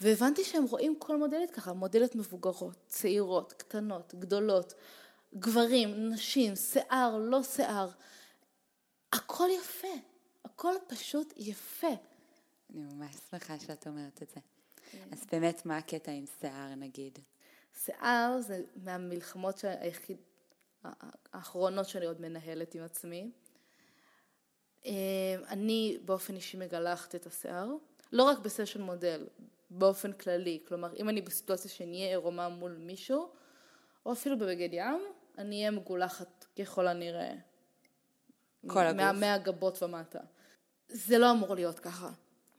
והבנתי שהם רואים כל מודלת ככה, מודלת מבוגרות, צעירות, קטנות, גדולות, גברים, נשים, שיער, לא שיער, הכל יפה, הכל פשוט יפה. אני ממש שמחה שאת אומרת את זה. כן. אז באמת, מה הקטע עם שיער נגיד? שיער זה מהמלחמות היחיד, האחרונות שאני עוד מנהלת עם עצמי. אה, אני באופן אישי מגלחת את השיער, לא רק בסשן מודל, באופן כללי. כלומר, אם אני בסיטואציה שאני אהיה עירומה מול מישהו, או אפילו בבגד ים, אני אהיה מגולחת ככל הנראה. כל הגוף. מה, מהגבות ומטה. זה לא אמור להיות ככה.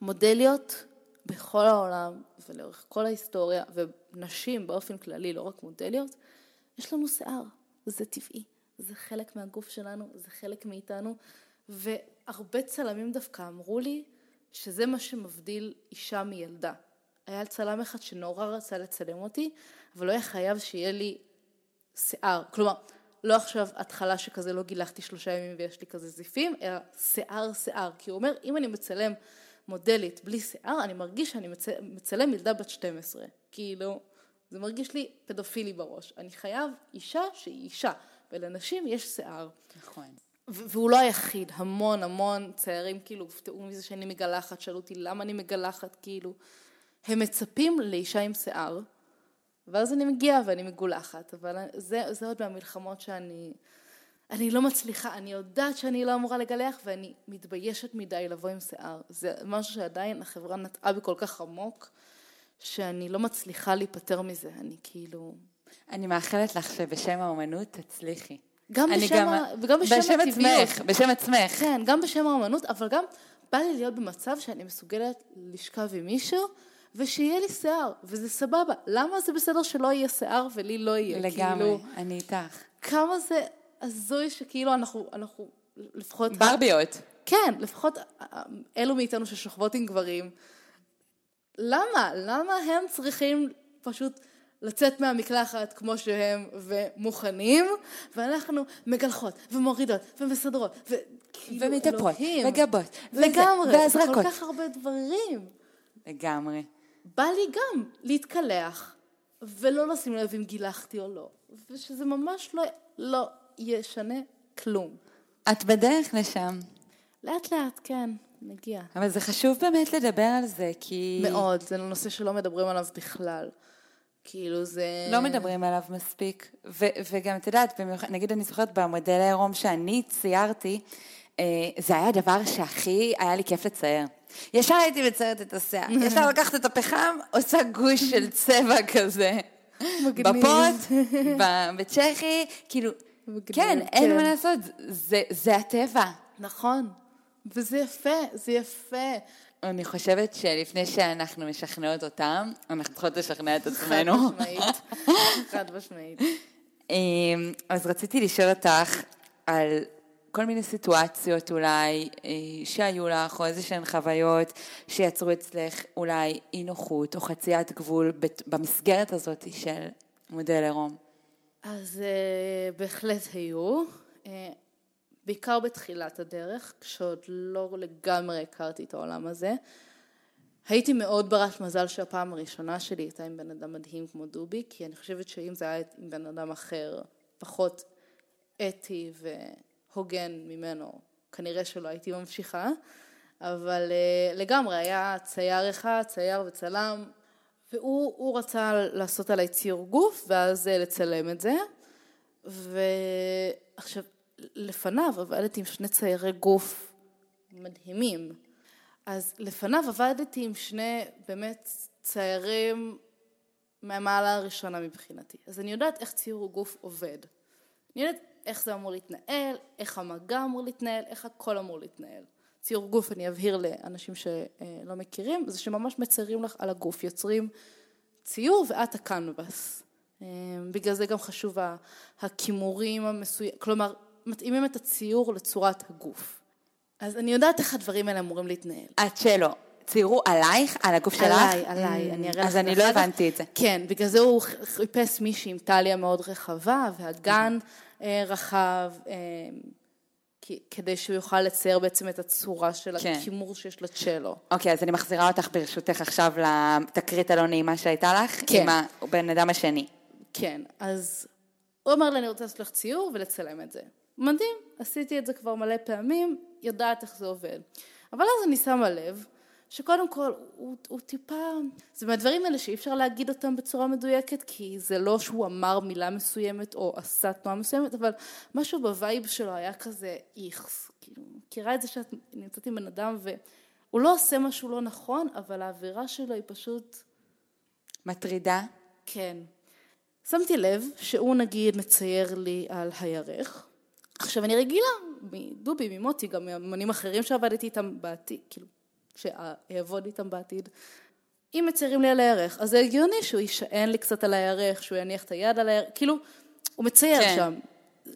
מודליות בכל העולם ולאורך כל ההיסטוריה, ונשים באופן כללי, לא רק מודליות, יש לנו שיער, זה טבעי, זה חלק מהגוף שלנו, זה חלק מאיתנו, והרבה צלמים דווקא אמרו לי שזה מה שמבדיל אישה מילדה. היה צלם אחד שנורא רצה לצלם אותי, אבל לא היה חייב שיהיה לי שיער. כלומר, לא עכשיו התחלה שכזה לא גילחתי שלושה ימים ויש לי כזה זיפים, אלא שיער שיער. כי הוא אומר, אם אני מצלם מודלית בלי שיער, אני מרגיש שאני מצ... מצלם ילדה בת 12. כאילו, זה מרגיש לי פדופילי בראש. אני חייב אישה שהיא אישה, ולנשים יש שיער. נכון. והוא לא היחיד, המון המון ציירים כאילו הופתעו מזה שאני מגלחת, שאלו אותי למה אני מגלחת, כאילו, הם מצפים לאישה עם שיער, ואז אני מגיעה ואני מגולחת, אבל זה, זה עוד מהמלחמות שאני, אני לא מצליחה, אני יודעת שאני לא אמורה לגלח ואני מתביישת מדי לבוא עם שיער, זה משהו שעדיין החברה נטעה בי כל כך עמוק, שאני לא מצליחה להיפטר מזה, אני כאילו... אני מאחלת לך שבשם האומנות תצליחי. גם בשם, גם, ה... וגם בשם, בשם הטבעיות. עצמך, בשם עצמך. כן, גם בשם האומנות, אבל גם בא לי להיות במצב שאני מסוגלת לשכב עם מישהו ושיהיה לי שיער, וזה סבבה. למה זה בסדר שלא יהיה שיער ולי לא יהיה? לגמרי, כאילו, אני איתך. כמה זה הזוי שכאילו אנחנו, אנחנו לפחות... ברביות. כן, לפחות אלו מאיתנו ששוכבות עם גברים. למה? למה הם צריכים פשוט לצאת מהמקלחת כמו שהם ומוכנים, ואנחנו מגלחות ומורידות ומסדרות ו... כאילו, ומתאפרות וגבות לגמרי, והזרקות. כל כך הרבה דברים. לגמרי. בא לי גם להתקלח ולא לשים לב אם גילחתי או לא, ושזה ממש לא, לא ישנה כלום. את בדרך לשם. לאט לאט, כן, נגיע. אבל זה חשוב באמת לדבר על זה, כי... מאוד, זה נושא שלא מדברים עליו בכלל. כאילו זה... לא מדברים עליו מספיק, ו- וגם את יודעת, במיוחד, נגיד אני זוכרת במודל העירום שאני ציירתי, אה, זה היה הדבר שהכי היה לי כיף לצייר. ישר הייתי מציירת את השיער, ישר לקחת את הפחם, עושה גוש של צבע כזה. בפוט, בצ'כי, כאילו, מגניב, כן, אין כן. מה לעשות, זה, זה הטבע. נכון, וזה יפה, זה יפה. אני חושבת שלפני שאנחנו משכנעות אותם, אנחנו צריכות לשכנע את חד עצמנו. משמעית, חד משמעית. (laughs) אמ, אז רציתי לשאול אותך על כל מיני סיטואציות אולי אה, שהיו לך, או איזה שהן חוויות שיצרו אצלך אולי אי נוחות או חציית גבול במסגרת הזאת של מודל עירום. אז uh, בהחלט היו, uh, בעיקר בתחילת הדרך, כשעוד לא לגמרי הכרתי את העולם הזה. הייתי מאוד ברת מזל שהפעם הראשונה שלי הייתה עם בן אדם מדהים כמו דובי, כי אני חושבת שאם זה היה עם בן אדם אחר, פחות אתי והוגן ממנו, כנראה שלא הייתי ממשיכה, אבל uh, לגמרי היה צייר אחד, צייר וצלם, והוא הוא רצה לעשות עליי ציור גוף ואז uh, לצלם את זה, ועכשיו לפניו עבדתי עם שני ציירי גוף מדהימים, אז לפניו עבדתי עם שני באמת ציירים מהמעלה הראשונה מבחינתי, אז אני יודעת איך ציור גוף עובד, אני יודעת איך זה אמור להתנהל, איך המגע אמור להתנהל, איך הכל אמור להתנהל. ציור גוף, אני אבהיר לאנשים שלא מכירים, זה שממש מציירים לך על הגוף, יוצרים ציור ואת הקנבס. בגלל זה גם חשוב הכימורים המסוימים, כלומר, מתאימים את הציור לצורת הגוף. אז אני יודעת איך הדברים האלה אמורים להתנהל. את שלא. ציירו עלייך, על הגוף שלך? עליי, עליי, אני אראה לך אז אני לא. הבנתי את זה. כן, בגלל זה הוא חיפש מישהי עם טליה מאוד רחבה והגן אה, רחב, אה, כדי שהוא יוכל לצייר בעצם את הצורה של כן. הכימור שיש לצ'לו. אוקיי, אז אני מחזירה אותך ברשותך עכשיו לתקרית הלא נעימה שהייתה לך, כן. עם הבן אדם השני. כן, אז הוא אמר לי, אני רוצה לעשות לך ציור ולצלם את זה. מדהים, עשיתי את זה כבר מלא פעמים, יודעת איך זה עובד. אבל אז אני שמה לב, שקודם כל, הוא, הוא טיפה, זה מהדברים האלה שאי אפשר להגיד אותם בצורה מדויקת, כי זה לא שהוא אמר מילה מסוימת או עשה תנועה מסוימת, אבל משהו ב vibe שלו היה כזה איכס. כאילו, מכירה את זה שאת נמצאת עם בן אדם והוא לא עושה משהו לא נכון, אבל האווירה שלו היא פשוט... מטרידה? כן. שמתי לב שהוא נגיד מצייר לי על הירך. עכשיו אני רגילה מדובי, ממוטי, גם מאמנים אחרים שעבדתי איתם בעתיד, כאילו, שאעבוד איתם בעתיד. אם מציירים לי על הירך, אז זה הגיוני שהוא יישען לי קצת על הירך, שהוא יניח את היד על הירך, כאילו, הוא מצייר כן. שם.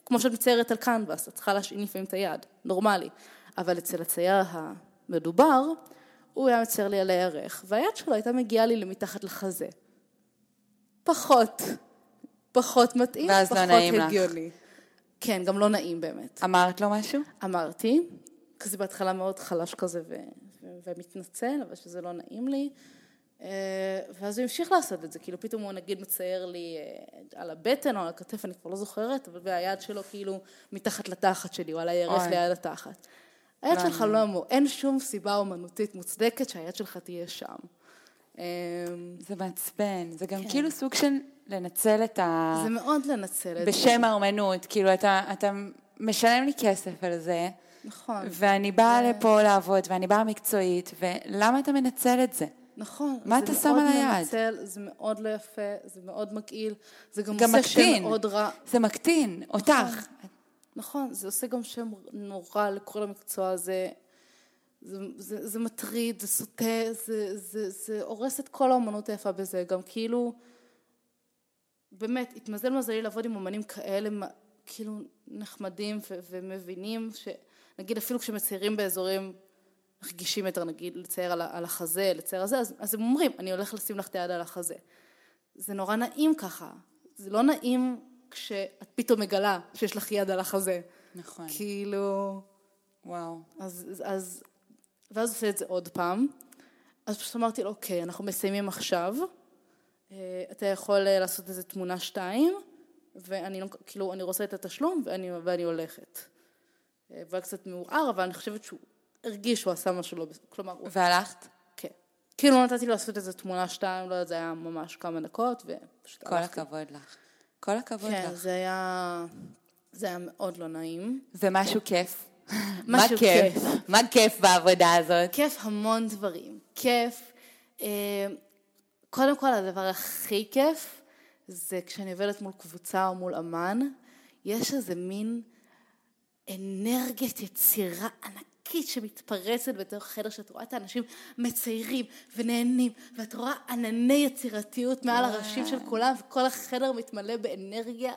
כמו שאת מציירת על קנבס, את צריכה להשעין לפעמים את היד, נורמלי. אבל אצל הצייר המדובר, הוא היה מצייר לי על הירך, והיד שלו הייתה מגיעה לי למתחת לחזה. פחות, פחות מתאים, לא פחות לא נעים הגיוני. לך. כן, גם לא נעים באמת. אמרת לו משהו? אמרתי, כזה בהתחלה מאוד חלש כזה ו- ומתנצל, אבל שזה לא נעים לי. אה, ואז הוא המשיך לעשות את זה, כאילו פתאום הוא נגיד מצייר לי אה, על הבטן או על הכתף, אני כבר לא זוכרת, אבל והיד שלו כאילו מתחת לתחת שלי, או על הירך ליד התחת. היד שלך לא אמור, אין שום סיבה אומנותית מוצדקת שהיד שלך תהיה שם. אה, זה מעצבן, זה גם כן. כאילו סוג של לנצל את ה... זה מאוד לנצל את זה. בשם האומנות, כאילו אתה, אתה משלם לי כסף על זה. נכון. ואני באה זה... לפה לעבוד, ואני באה מקצועית, ולמה אתה מנצל את זה? נכון. מה אתה שם על היד? מנצל, זה מאוד לא יפה, זה מאוד מגעיל, זה גם, גם עושה מקטין. שם מאוד רע. זה מקטין, נכון, אותך. נכון, זה עושה גם שם נורא לכל המקצוע הזה. זה, זה, זה מטריד, זה סוטה, זה, זה, זה הורס את כל האומנות היפה בזה. גם כאילו, באמת, התמזל מזלי לעבוד עם אומנים כאלה, כאילו נחמדים ו- ומבינים, שנגיד אפילו כשמציירים באזורים רגישים יותר, נגיד לצייר על, על החזה, לצייר על זה, אז, אז הם אומרים, אני הולך לשים לך את היד על החזה. זה נורא נעים ככה, זה לא נעים כשאת פתאום מגלה שיש לך יד על החזה. נכון. כאילו... וואו. אז, אז, ואז עושה את זה עוד פעם. אז פשוט אמרתי לו, אוקיי, אנחנו מסיימים עכשיו, אה, אתה יכול אה, לעשות איזה תמונה שתיים, ואני לא, כאילו, אני רוצה את התשלום ואני, ואני הולכת. אה, והוא היה קצת מעורער, אבל אני חושבת שהוא הרגיש שהוא עשה משהו לא בסדר, כלומר... והלכת? כן. כאילו נתתי לו לעשות איזה תמונה שתיים, לא יודעת, זה היה ממש כמה דקות, ופשוט כל הלכתי. הכבוד לך. כל הכבוד כן, לך. כן, זה היה... זה היה מאוד לא נעים. ומשהו כיף. משהו כיף. מה כיף בעבודה הזאת? כיף המון דברים. כיף. קודם כל, הדבר הכי כיף זה כשאני עובדת מול קבוצה או מול אמן, יש איזה מין אנרגיית יצירה ענקית שמתפרצת בתוך חדר שאת רואה את האנשים מציירים ונהנים ואת רואה ענני יצירתיות מעל הראשים של כולם וכל החדר מתמלא באנרגיה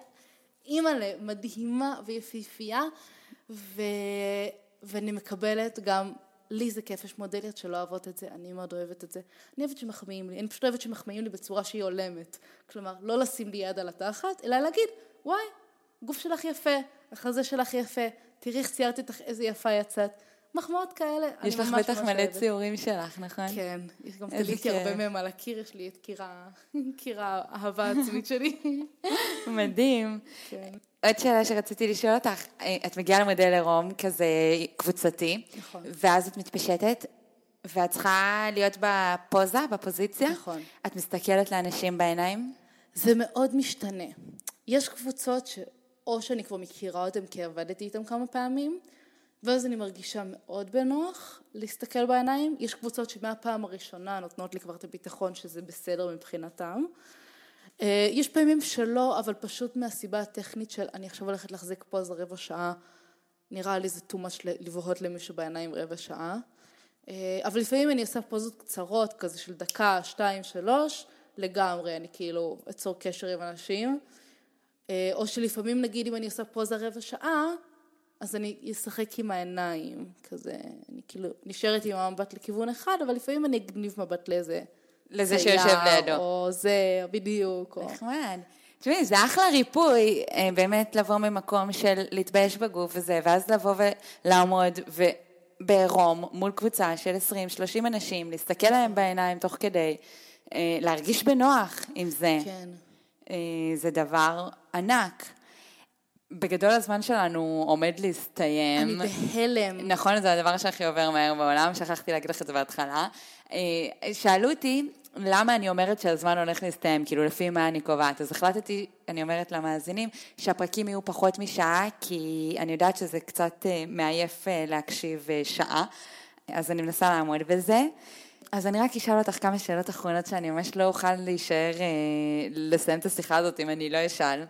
אימא'לה מדהימה ויפיפייה ו... ואני מקבלת גם לי זה כיף, יש מודליות שלא אוהבות את זה, אני מאוד אוהבת את זה. אני אוהבת שמחמיאים לי, אני פשוט אוהבת שמחמיאים לי בצורה שהיא הולמת. כלומר, לא לשים לי יד על התחת, אלא להגיד, וואי, גוף שלך יפה, החזה שלך יפה, תראי איך ציירתי אותך, איזה יפה יצאת. מחמאות כאלה, יש לך בטח מלא ציורים שלך, נכון? כן, יש גם תליתי הרבה מהם על הקיר, יש לי את קיר (laughs) האהבה העצמית שלי. (laughs) מדהים. כן. עוד שאלה שרציתי לשאול אותך, אה, את מגיעה למודל עירום כזה קבוצתי, נכון. ואז את מתפשטת, ואת צריכה להיות בפוזה, בפוזיציה. נכון. את מסתכלת לאנשים בעיניים? זה מאוד משתנה. יש קבוצות שאו שאני כבר מכירה אותן כי עבדתי איתן כמה פעמים, ואז אני מרגישה מאוד בנוח להסתכל בעיניים. יש קבוצות שמהפעם הראשונה נותנות לי כבר את הביטחון שזה בסדר מבחינתם. אה, יש פעמים שלא, אבל פשוט מהסיבה הטכנית של אני עכשיו הולכת להחזיק פה איזה רבע שעה, נראה לי זה too much לבהות למישהו בעיניים רבע שעה. אה, אבל לפעמים אני עושה פוזות קצרות, כזה של דקה, שתיים, שלוש, לגמרי, אני כאילו אצור קשר עם אנשים. אה, או שלפעמים נגיד אם אני עושה פוזה רבע שעה, אז אני אשחק עם העיניים, כזה, אני כאילו נשארת עם המבט לכיוון אחד, אבל לפעמים אני אגניב מבט לאיזה לזה שיושב לידו. או זה, בדיוק. נחמד. תשמעי, זה אחלה ריפוי, אה, באמת לבוא ממקום של להתבייש בגוף וזה, ואז לבוא ולעמוד בעירום מול קבוצה של 20-30 אנשים, להסתכל להם בעיניים תוך כדי, אה, להרגיש בנוח עם זה. כן. אה, זה דבר ענק. בגדול הזמן שלנו עומד להסתיים. אני בהלם. נכון, זה הדבר שהכי עובר מהר בעולם, שכחתי להגיד לך את זה בהתחלה. אה, שאלו אותי למה אני אומרת שהזמן הולך להסתיים, כאילו לפי מה אני קובעת. אז החלטתי, אני אומרת למאזינים, שהפרקים יהיו פחות משעה, כי אני יודעת שזה קצת אה, מעייף להקשיב שעה, אז אני מנסה לעמוד בזה. אז אני רק אשאל אותך כמה שאלות אחרונות שאני ממש לא אוכל להישאר, אה, לסיים את השיחה הזאת אם אני לא אשאל.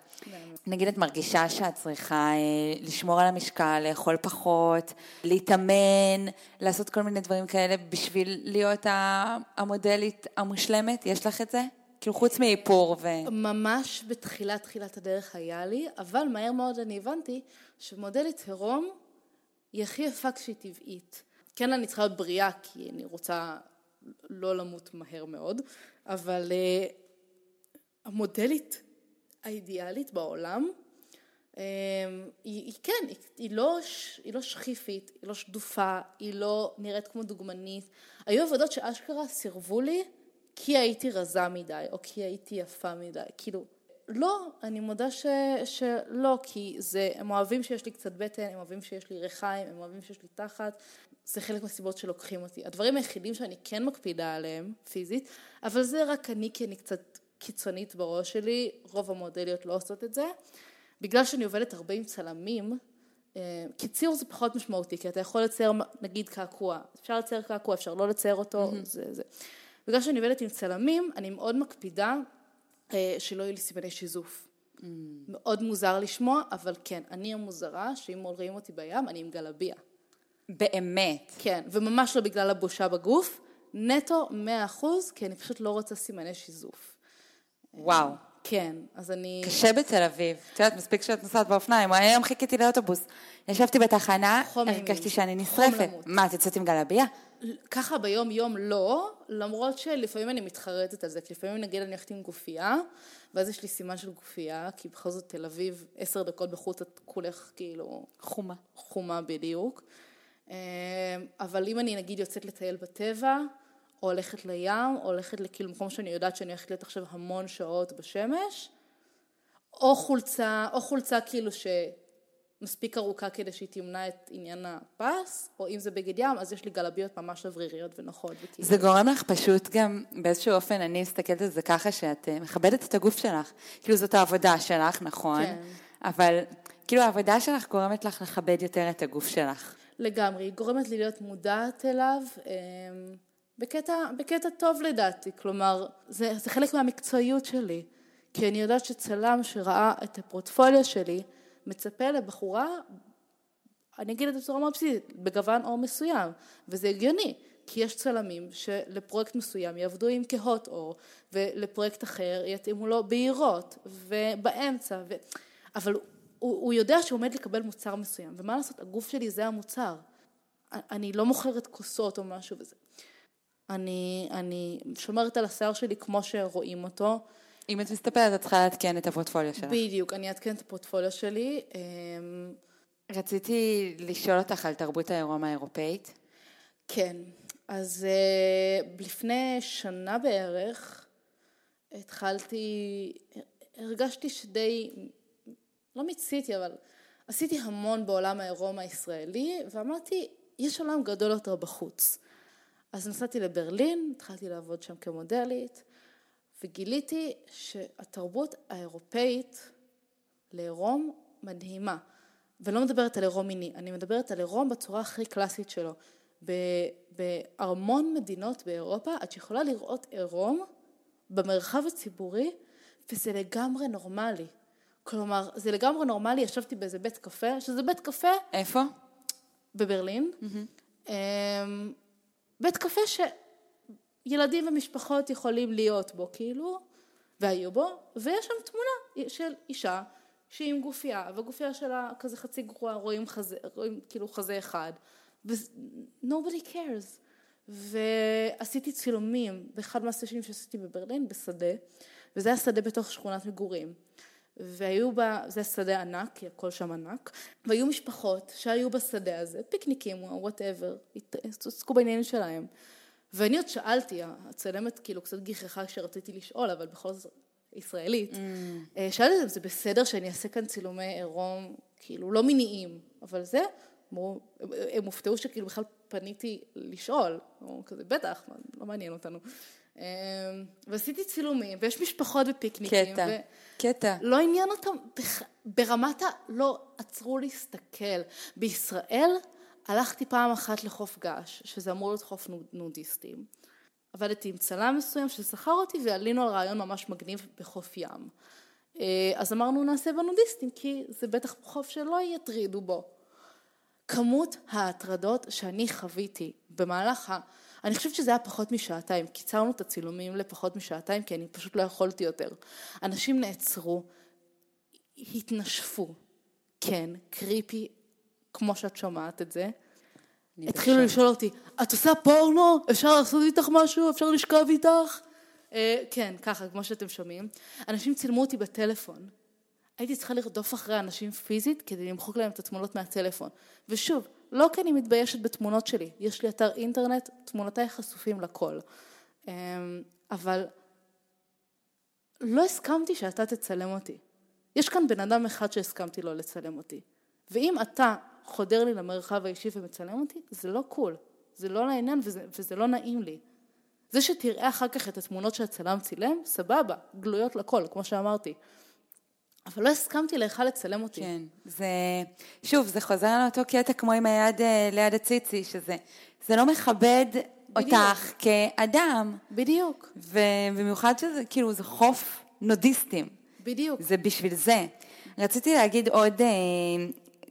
נגיד את מרגישה שאת צריכה אה, לשמור על המשקל, לאכול פחות, להתאמן, לעשות כל מיני דברים כאלה בשביל להיות המודלית המושלמת? יש לך את זה? כאילו חוץ מאיפור ו... ממש בתחילת תחילת הדרך היה לי, אבל מהר מאוד אני הבנתי שמודלית עירום היא הכי יפה כשהיא טבעית. כן, אני צריכה להיות בריאה, כי אני רוצה לא למות מהר מאוד, אבל uh, המודלית האידיאלית בעולם, um, היא, היא כן, היא, היא, לא, היא לא שכיפית, היא לא שדופה, היא לא נראית כמו דוגמנית. היו עבודות שאשכרה סירבו לי כי הייתי רזה מדי, או כי הייתי יפה מדי, כאילו, לא, אני מודה ש, שלא, כי זה, הם אוהבים שיש לי קצת בטן, הם אוהבים שיש לי ריחיים, הם אוהבים שיש לי תחת, זה חלק מהסיבות שלוקחים אותי. הדברים היחידים שאני כן מקפידה עליהם, פיזית, אבל זה רק אני, כי אני קצת קיצונית בראש שלי, רוב המודליות לא עושות את זה. בגלל שאני עובדת הרבה עם צלמים, אה, כי ציור זה פחות משמעותי, כי אתה יכול לצייר נגיד קעקוע, אפשר לצייר קעקוע, אפשר לא לצייר אותו, mm-hmm. זה זה. בגלל שאני עובדת עם צלמים, אני מאוד מקפידה אה, שלא יהיו לי סימני שיזוף. Mm. מאוד מוזר לשמוע, אבל כן, אני המוזרה, שאם רואים אותי בים, אני עם גלביה. באמת? כן, וממש לא בגלל הבושה בגוף, נטו 100%, כי אני פשוט לא רוצה סימני שיזוף. וואו. כן, אז אני... קשה בתל אביב. את יודעת, מספיק שאת נוסעת באופניים. היום חיכיתי לאוטובוס. ישבתי בתחנה, הרגשתי שאני נשרפת. מה, את יוצאת עם גלביה? ככה ביום יום לא, למרות שלפעמים אני מתחרטת על זה, כי לפעמים נגיד אני הולכת עם גופייה, ואז יש לי סימן של גופייה, כי בכל זאת תל אביב עשר דקות בחוץ את כולך כאילו... חומה. חומה בדיוק. אמ, אבל אם אני נגיד יוצאת לטייל בטבע, או הולכת לים, או הולכת לכאילו מקום שאני יודעת שאני הולכת להיות עכשיו המון שעות בשמש, או חולצה, או חולצה כאילו שמספיק ארוכה כדי שהיא תמנע את עניין הפס, או אם זה בגד ים, אז יש לי גלביות ממש שבריריות ונוחות. וכאילו... זה גורם לך פשוט גם, באיזשהו אופן, אני מסתכלת על זה ככה, שאת אה, מכבדת את הגוף שלך. כאילו זאת העבודה שלך, נכון? כן. אבל כאילו העבודה שלך גורמת לך לכבד יותר את הגוף שלך. לגמרי, היא גורמת לי להיות מודעת אליו. אמ, בקטע, בקטע טוב לדעתי, כלומר, זה, זה חלק מהמקצועיות שלי, כי אני יודעת שצלם שראה את הפורטפוליו שלי, מצפה לבחורה, אני אגיד את זה בצורה מאוד בסיסית, בגוון עור מסוים, וזה הגיוני, כי יש צלמים שלפרויקט מסוים יעבדו עם כהות עור, ולפרויקט אחר יתאימו לו בהירות, ובאמצע, ו... אבל הוא, הוא יודע שהוא עומד לקבל מוצר מסוים, ומה לעשות, הגוף שלי זה המוצר. אני לא מוכרת כוסות או משהו וזה. אני, אני שומרת על השיער שלי כמו שרואים אותו. אם את מסתפרת, את צריכה לעדכן את הפורטפוליו שלך. בדיוק, אני אעדכן את הפורטפוליו שלי. אמ, רציתי לשאול אותך על תרבות העירום האירופאית. כן, אז אה, לפני שנה בערך התחלתי, הרגשתי שדי, לא מיציתי, אבל עשיתי המון בעולם העירום הישראלי, ואמרתי, יש עולם גדול יותר בחוץ. אז נסעתי לברלין, התחלתי לעבוד שם כמודלית, וגיליתי שהתרבות האירופאית לעירום מדהימה. ולא מדברת על עירום מיני, אני מדברת על עירום בצורה הכי קלאסית שלו. בהמון מדינות באירופה את יכולה לראות עירום במרחב הציבורי וזה לגמרי נורמלי. כלומר, זה לגמרי נורמלי, ישבתי באיזה בית קפה, שזה בית קפה... איפה? בברלין. Mm-hmm. בית קפה שילדים ומשפחות יכולים להיות בו, כאילו, והיו בו, ויש שם תמונה של אישה שהיא עם גופייה, והגופייה שלה כזה חצי קרועה, רואים חזה, רואים כאילו חזה אחד, ו-nobody cares. ועשיתי צילומים באחד מהסשנים שעשיתי בברלין, בשדה, וזה היה שדה בתוך שכונת מגורים. והיו בה, זה שדה ענק, כי הכל שם ענק, והיו משפחות שהיו בשדה הזה, פיקניקים או whatever, עסקו בעניינים שלהם. ואני עוד שאלתי, הצלמת כאילו קצת גיחכה כשרציתי לשאול, אבל בכל זאת ישראלית, mm. אה, שאלתי אותם, זה בסדר שאני אעשה כאן צילומי עירום, כאילו לא מיניים, אבל זה, אמרו, הם הופתעו שכאילו בכלל פניתי לשאול, אמרו כזה, בטח, לא מעניין אותנו. אמ, ועשיתי צילומים, ויש משפחות בפיקניקים. קטע, ו... קטע. לא עניין אותם, ברמת ה... לא עצרו להסתכל. בישראל הלכתי פעם אחת לחוף געש, שזה אמור להיות חוף נודיסטים. עבדתי עם צלם מסוים ששכר אותי ועלינו על רעיון ממש מגניב בחוף ים. אה, אז אמרנו נעשה בנודיסטים כי זה בטח חוף שלא יטרידו בו. כמות ההטרדות שאני חוויתי במהלך ה... אני חושבת שזה היה פחות משעתיים, קיצרנו את הצילומים לפחות משעתיים כי אני פשוט לא יכולתי יותר. אנשים נעצרו, התנשפו, כן, קריפי, כמו שאת שומעת את זה. התחילו לשאול אותי, את עושה פורנו? אפשר לעשות איתך משהו? אפשר לשכב איתך? אה, כן, ככה, כמו שאתם שומעים. אנשים צילמו אותי בטלפון. הייתי צריכה לרדוף אחרי אנשים פיזית כדי למחוק להם את התמונות מהטלפון. ושוב, לא כי אני מתביישת בתמונות שלי, יש לי אתר אינטרנט, תמונותיי חשופים לכל. אמ, אבל לא הסכמתי שאתה תצלם אותי. יש כאן בן אדם אחד שהסכמתי לו לצלם אותי. ואם אתה חודר לי למרחב האישי ומצלם אותי, זה לא קול. זה לא לעניין וזה, וזה לא נעים לי. זה שתראה אחר כך את התמונות שהצלם צילם, סבבה, גלויות לכל, כמו שאמרתי. אבל לא הסכמתי לך לצלם אותי. כן, זה, שוב, זה חוזר לאותו קטע כמו עם היד אה, ליד הציצי, שזה זה לא מכבד בדיוק. אותך כאדם. בדיוק. ובמיוחד שזה, כאילו, זה חוף נודיסטים. בדיוק. זה בשביל זה. רציתי להגיד עוד אה,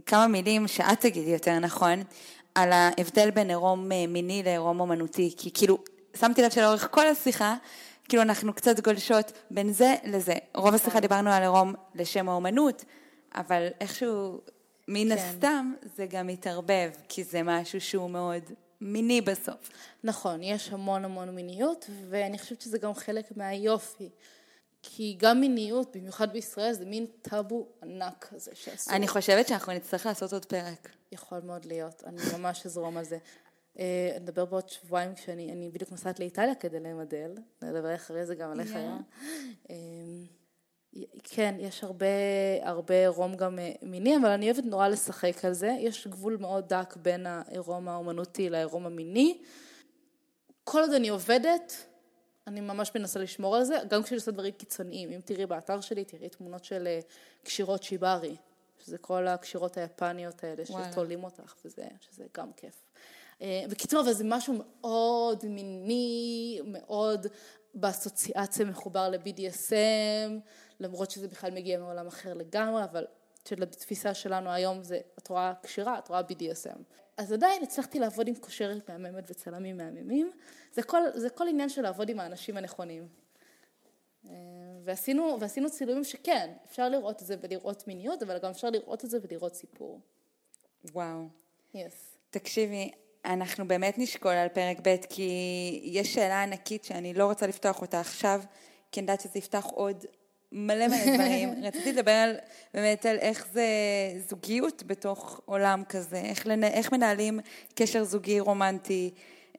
כמה מילים שאת תגידי יותר נכון, על ההבדל בין עירום אה, מיני לעירום אומנותי, כי כאילו, שמתי לב שלאורך כל השיחה, כאילו אנחנו קצת גולשות בין זה לזה. רוב השיחה דיברנו על עירום לשם האומנות, אבל איכשהו, מן כן. הסתם, זה גם מתערבב, כי זה משהו שהוא מאוד מיני בסוף. נכון, יש המון המון מיניות, ואני חושבת שזה גם חלק מהיופי. כי גם מיניות, במיוחד בישראל, זה מין טאבו ענק כזה שאסור. אני חושבת שאנחנו נצטרך לעשות עוד פרק. יכול מאוד להיות, אני ממש אזרום על זה. אה, נדבר בעוד שבועיים כשאני אני בדיוק נוסעת לאיטליה כדי למדל, נדבר אחרי זה גם עליך. Yeah. אמ, כן, יש הרבה, הרבה רום גם אה, מיני, אבל אני אוהבת נורא לשחק על זה. יש גבול מאוד דק בין העירום האומנותי לעירום המיני. כל עוד אני עובדת, אני ממש מנסה לשמור על זה, גם כשאני עושה דברים קיצוניים. אם תראי באתר שלי, תראי תמונות של אה, קשירות שיבארי, שזה כל הקשירות היפניות האלה, שתולים אותך, וזה, שזה גם כיף. אה, בקיצור, אבל זה משהו מאוד מיני, מאוד באסוציאציה מחובר ל-BDSM, למרות שזה בכלל מגיע מעולם אחר לגמרי, אבל שלתפיסה שלנו היום זה, את רואה קשירה, את רואה BDSM. אז עדיין הצלחתי לעבוד עם קושרת מהממת וצלמים מהממים, זה כל, זה כל עניין של לעבוד עם האנשים הנכונים. אה, ועשינו, ועשינו צילומים שכן, אפשר לראות את זה ולראות מיניות, אבל גם אפשר לראות את זה ולראות סיפור. וואו. יס. Yes. תקשיבי, אנחנו באמת נשקול על פרק ב', כי יש שאלה ענקית שאני לא רוצה לפתוח אותה עכשיו, כי אני יודעת שזה יפתח עוד מלא מלא דברים. (laughs) רציתי לדבר על, באמת על איך זה זוגיות בתוך עולם כזה, איך, לנ... איך מנהלים קשר זוגי רומנטי.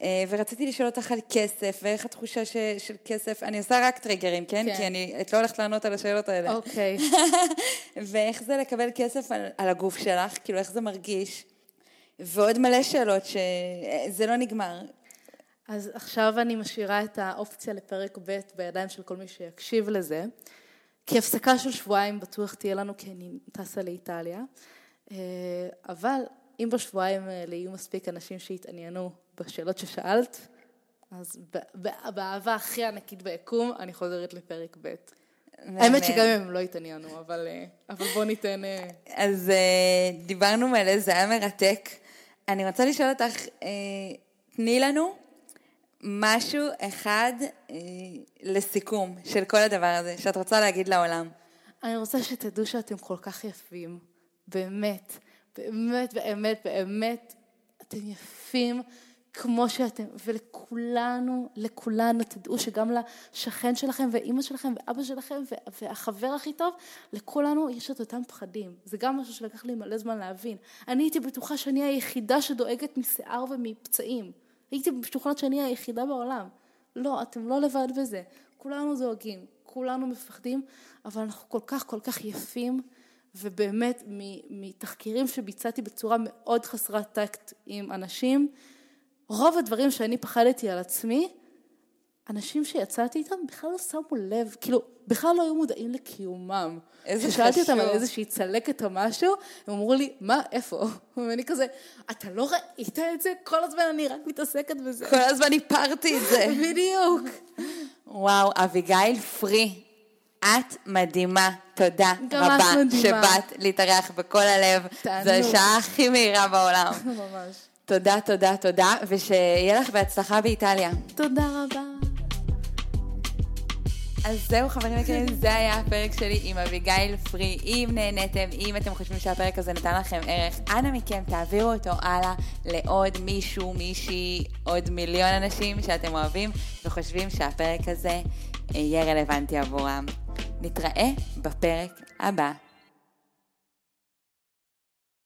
אה, ורציתי לשאול אותך על כסף, ואיך התחושה ש, של כסף, אני עושה רק טריגרים, כן? כן. כי אני, את לא הולכת לענות על השאלות האלה. אוקיי. (laughs) ואיך זה לקבל כסף על, על הגוף שלך, כאילו איך זה מרגיש. ועוד מלא שאלות שזה לא נגמר. אז עכשיו אני משאירה את האופציה לפרק ב' בידיים של כל מי שיקשיב לזה. כי הפסקה של שבועיים בטוח תהיה לנו כי אני טסה לאיטליה. אה, אבל אם בשבועיים האלה יהיו מספיק אנשים שיתעניינו בשאלות ששאלת, אז באהבה הכי ענקית ביקום, אני חוזרת לפרק ב'. האמת שגם אם הם לא התעניינו, אבל, אה, אבל בוא ניתן... אה, אז דיברנו מלא, זה היה מרתק. אני רוצה לשאול אותך, אה, תני לנו משהו אחד אה, לסיכום של כל הדבר הזה, שאת רוצה להגיד לעולם. אני רוצה שתדעו שאתם כל כך יפים, באמת, באמת, באמת, באמת, אתם יפים. כמו שאתם, ולכולנו, לכולנו, תדעו שגם לשכן שלכם ואימא שלכם ואבא שלכם והחבר הכי טוב, לכולנו יש את אותם פחדים. זה גם משהו שלקח לי מלא זמן להבין. אני הייתי בטוחה שאני היחידה שדואגת משיער ומפצעים. הייתי בטוחה שאני היחידה בעולם. לא, אתם לא לבד בזה. כולנו דואגים, כולנו מפחדים, אבל אנחנו כל כך כל כך יפים. ובאמת מתחקירים שביצעתי בצורה מאוד חסרת טקט עם אנשים, רוב הדברים שאני פחדתי על עצמי, אנשים שיצאתי איתם בכלל לא שמו לב, כאילו, בכלל לא היו מודעים לקיומם. איזה כששאלתי אותם על חשוב. איזושהי צלקת או משהו, הם אמרו לי, מה, איפה? (laughs) ואני כזה, אתה לא ראית את זה? כל הזמן אני רק מתעסקת בזה. כל הזמן איפרתי את זה. (laughs) בדיוק. וואו, אביגיל פרי, את מדהימה. תודה רבה מדהימה. שבאת להתארח בכל הלב. תענוג. זו השעה הכי מהירה בעולם. (laughs) ממש. תודה, תודה, תודה, ושיהיה לך בהצלחה באיטליה. תודה רבה. אז זהו חברים יקרים, זה היה הפרק שלי עם אביגיל פרי. אם נהניתם, אם אתם חושבים שהפרק הזה נתן לכם ערך, אנא מכם תעבירו אותו הלאה לעוד מישהו, מישהי, עוד מיליון אנשים שאתם אוהבים וחושבים שהפרק הזה יהיה רלוונטי עבורם. נתראה בפרק הבא.